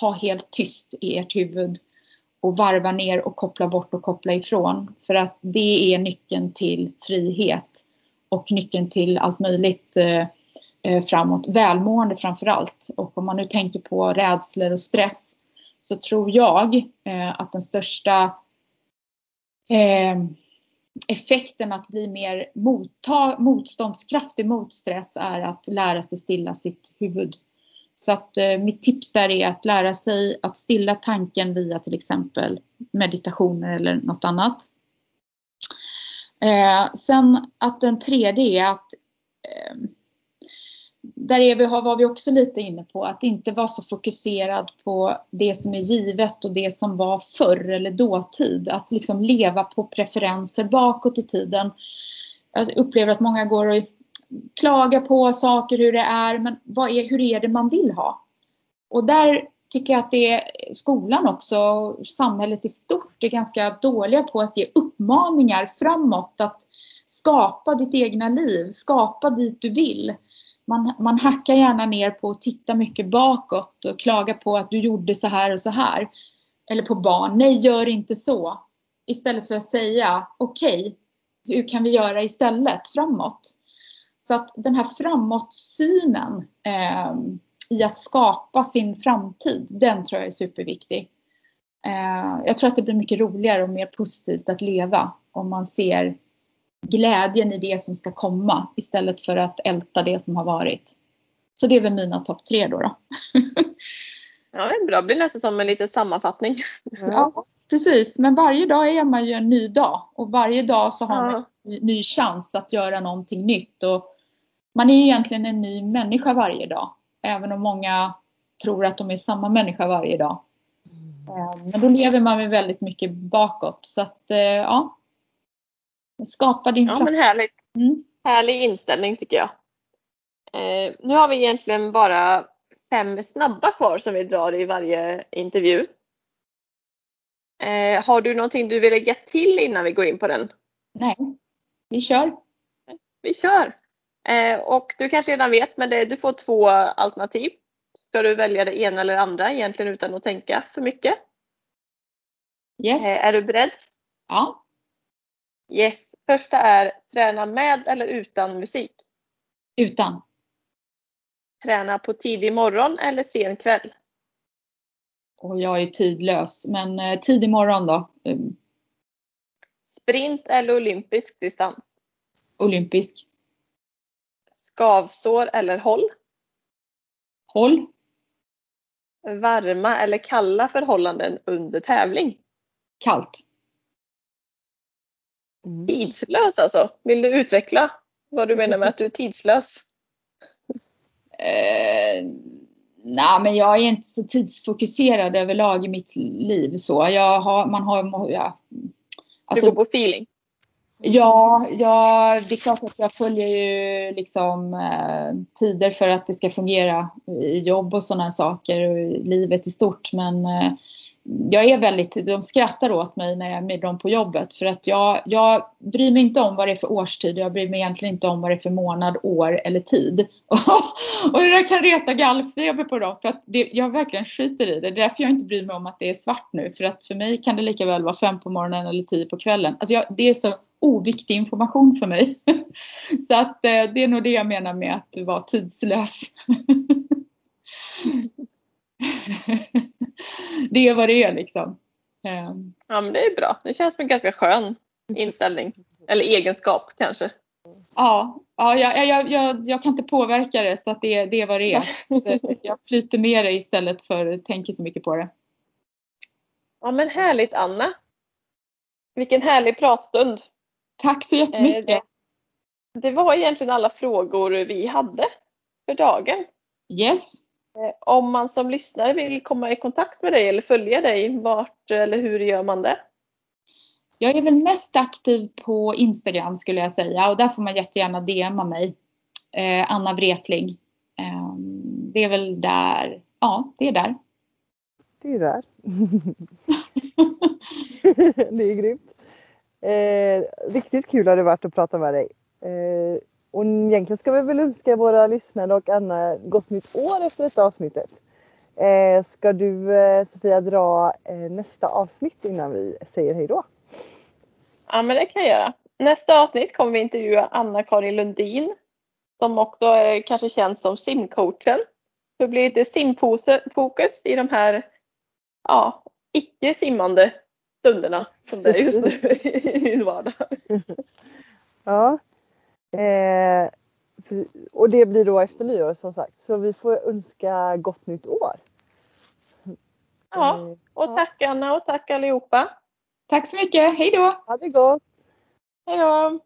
ha helt tyst i ert huvud och varva ner och koppla bort och koppla ifrån. För att det är nyckeln till frihet och nyckeln till allt möjligt eh, eh framåt. Välmående framför allt. Och om man nu tänker på rädslor och stress så tror jag eh, att den största eh, effekten att bli mer mottag, motståndskraftig mot stress är att lära sig stilla sitt huvud. Så att eh, mitt tips där är att lära sig att stilla tanken via till exempel meditationer eller något annat. Eh, sen att den tredje är att eh, där är vi, var vi också lite inne på att inte vara så fokuserad på det som är givet och det som var förr eller dåtid. Att liksom leva på preferenser bakåt i tiden. Jag upplever att många går och klagar på saker, hur det är, men vad är, hur är det man vill ha? Och där tycker jag att det är skolan också, samhället i stort är ganska dåliga på att ge uppmaningar framåt. Att skapa ditt egna liv, skapa dit du vill man, man hackar gärna ner på att titta mycket bakåt och klaga på att du gjorde så här och så här. Eller på barn, nej gör inte så. Istället för att säga, okej, okay, hur kan vi göra istället framåt? Så att den här framåtsynen eh, i att skapa sin framtid, den tror jag är superviktig. Eh, jag tror att det blir mycket roligare och mer positivt att leva om man ser glädjen i det som ska komma istället för att älta det som har varit. Så det är väl mina topp tre då. då. [laughs] ja, det är bra. Det blir nästan som en liten sammanfattning. Ja, precis. Men varje dag är man ju en ny dag och varje dag så har man en ny chans att göra någonting nytt. Och man är ju egentligen en ny människa varje dag. Även om många tror att de är samma människa varje dag. Mm. Men då lever man väldigt mycket bakåt. Så att eh, ja, Skapa din Ja men härligt. Mm. Härlig inställning tycker jag. Eh, nu har vi egentligen bara fem snabba kvar som vi drar i varje intervju. Eh, har du någonting du vill lägga till innan vi går in på den? Nej, vi kör. Vi kör. Eh, och du kanske redan vet men det, du får två alternativ. Ska du välja det ena eller andra egentligen utan att tänka för mycket? Yes. Eh, är du beredd? Ja. Yes. Första är träna med eller utan musik? Utan. Träna på tidig morgon eller sen kväll? Och jag är tidlös, men eh, tidig morgon då. Mm. Sprint eller olympisk distans? Olympisk. Skavsår eller håll? Håll. Varma eller kalla förhållanden under tävling? Kallt. Mm. Tidslös alltså? Vill du utveckla vad du menar med att du är tidslös? Eh, Nej, men jag är inte så tidsfokuserad överlag i mitt liv så. Jag har, man har, ja. Alltså, du går på feeling? Ja, ja, det är klart att jag följer ju liksom eh, tider för att det ska fungera i jobb och sådana saker och i livet i stort. Men eh, jag är väldigt, de skrattar åt mig när jag är med dem på jobbet för att jag, jag bryr mig inte om vad det är för årstid. Jag bryr mig egentligen inte om vad det är för månad, år eller tid. [laughs] och det där kan reta gallfeber på dem för att det, jag verkligen skiter i det. Det är därför jag inte bryr mig om att det är svart nu för att för mig kan det lika väl vara fem på morgonen eller tio på kvällen. Alltså jag, det är så oviktig information för mig. [laughs] så att eh, det är nog det jag menar med att vara tidslös. [laughs] [laughs] det är vad det är liksom. Ehm. Ja men det är bra. Det känns som en ganska skön inställning. Eller egenskap kanske. Ja, ja jag, jag, jag, jag kan inte påverka det så att det, det är vad det är. [laughs] Jag flyter med det istället för att tänka så mycket på det. Ja men härligt Anna. Vilken härlig pratstund. Tack så jättemycket. Eh, det var egentligen alla frågor vi hade för dagen. Yes. Eh, om man som lyssnare vill komma i kontakt med dig eller följa dig, vart eller hur gör man det? Jag är väl mest aktiv på Instagram skulle jag säga och där får man jättegärna DMa mig. Eh, Anna Wretling. Eh, det är väl där, ja det är där. Det är där. [laughs] [laughs] det är grymt. Eh, riktigt kul har det varit att prata med dig. Eh, och egentligen ska vi väl önska våra lyssnare och Anna gott nytt år efter detta avsnittet. Eh, ska du eh, Sofia dra eh, nästa avsnitt innan vi säger hej då? Ja men det kan jag göra. Nästa avsnitt kommer vi intervjua Anna-Karin Lundin som också är kanske känd som simcoachen. Det blir lite simfokus i de här ja, icke simmande stunderna som det är just nu [laughs] i min vardag. [laughs] Ja, Eh, och det blir då efter nyår som sagt. Så vi får önska gott nytt år. Ja, eh, och tack Anna och tack allihopa. Tack så mycket. Hej då! Ha det gott! Hej då!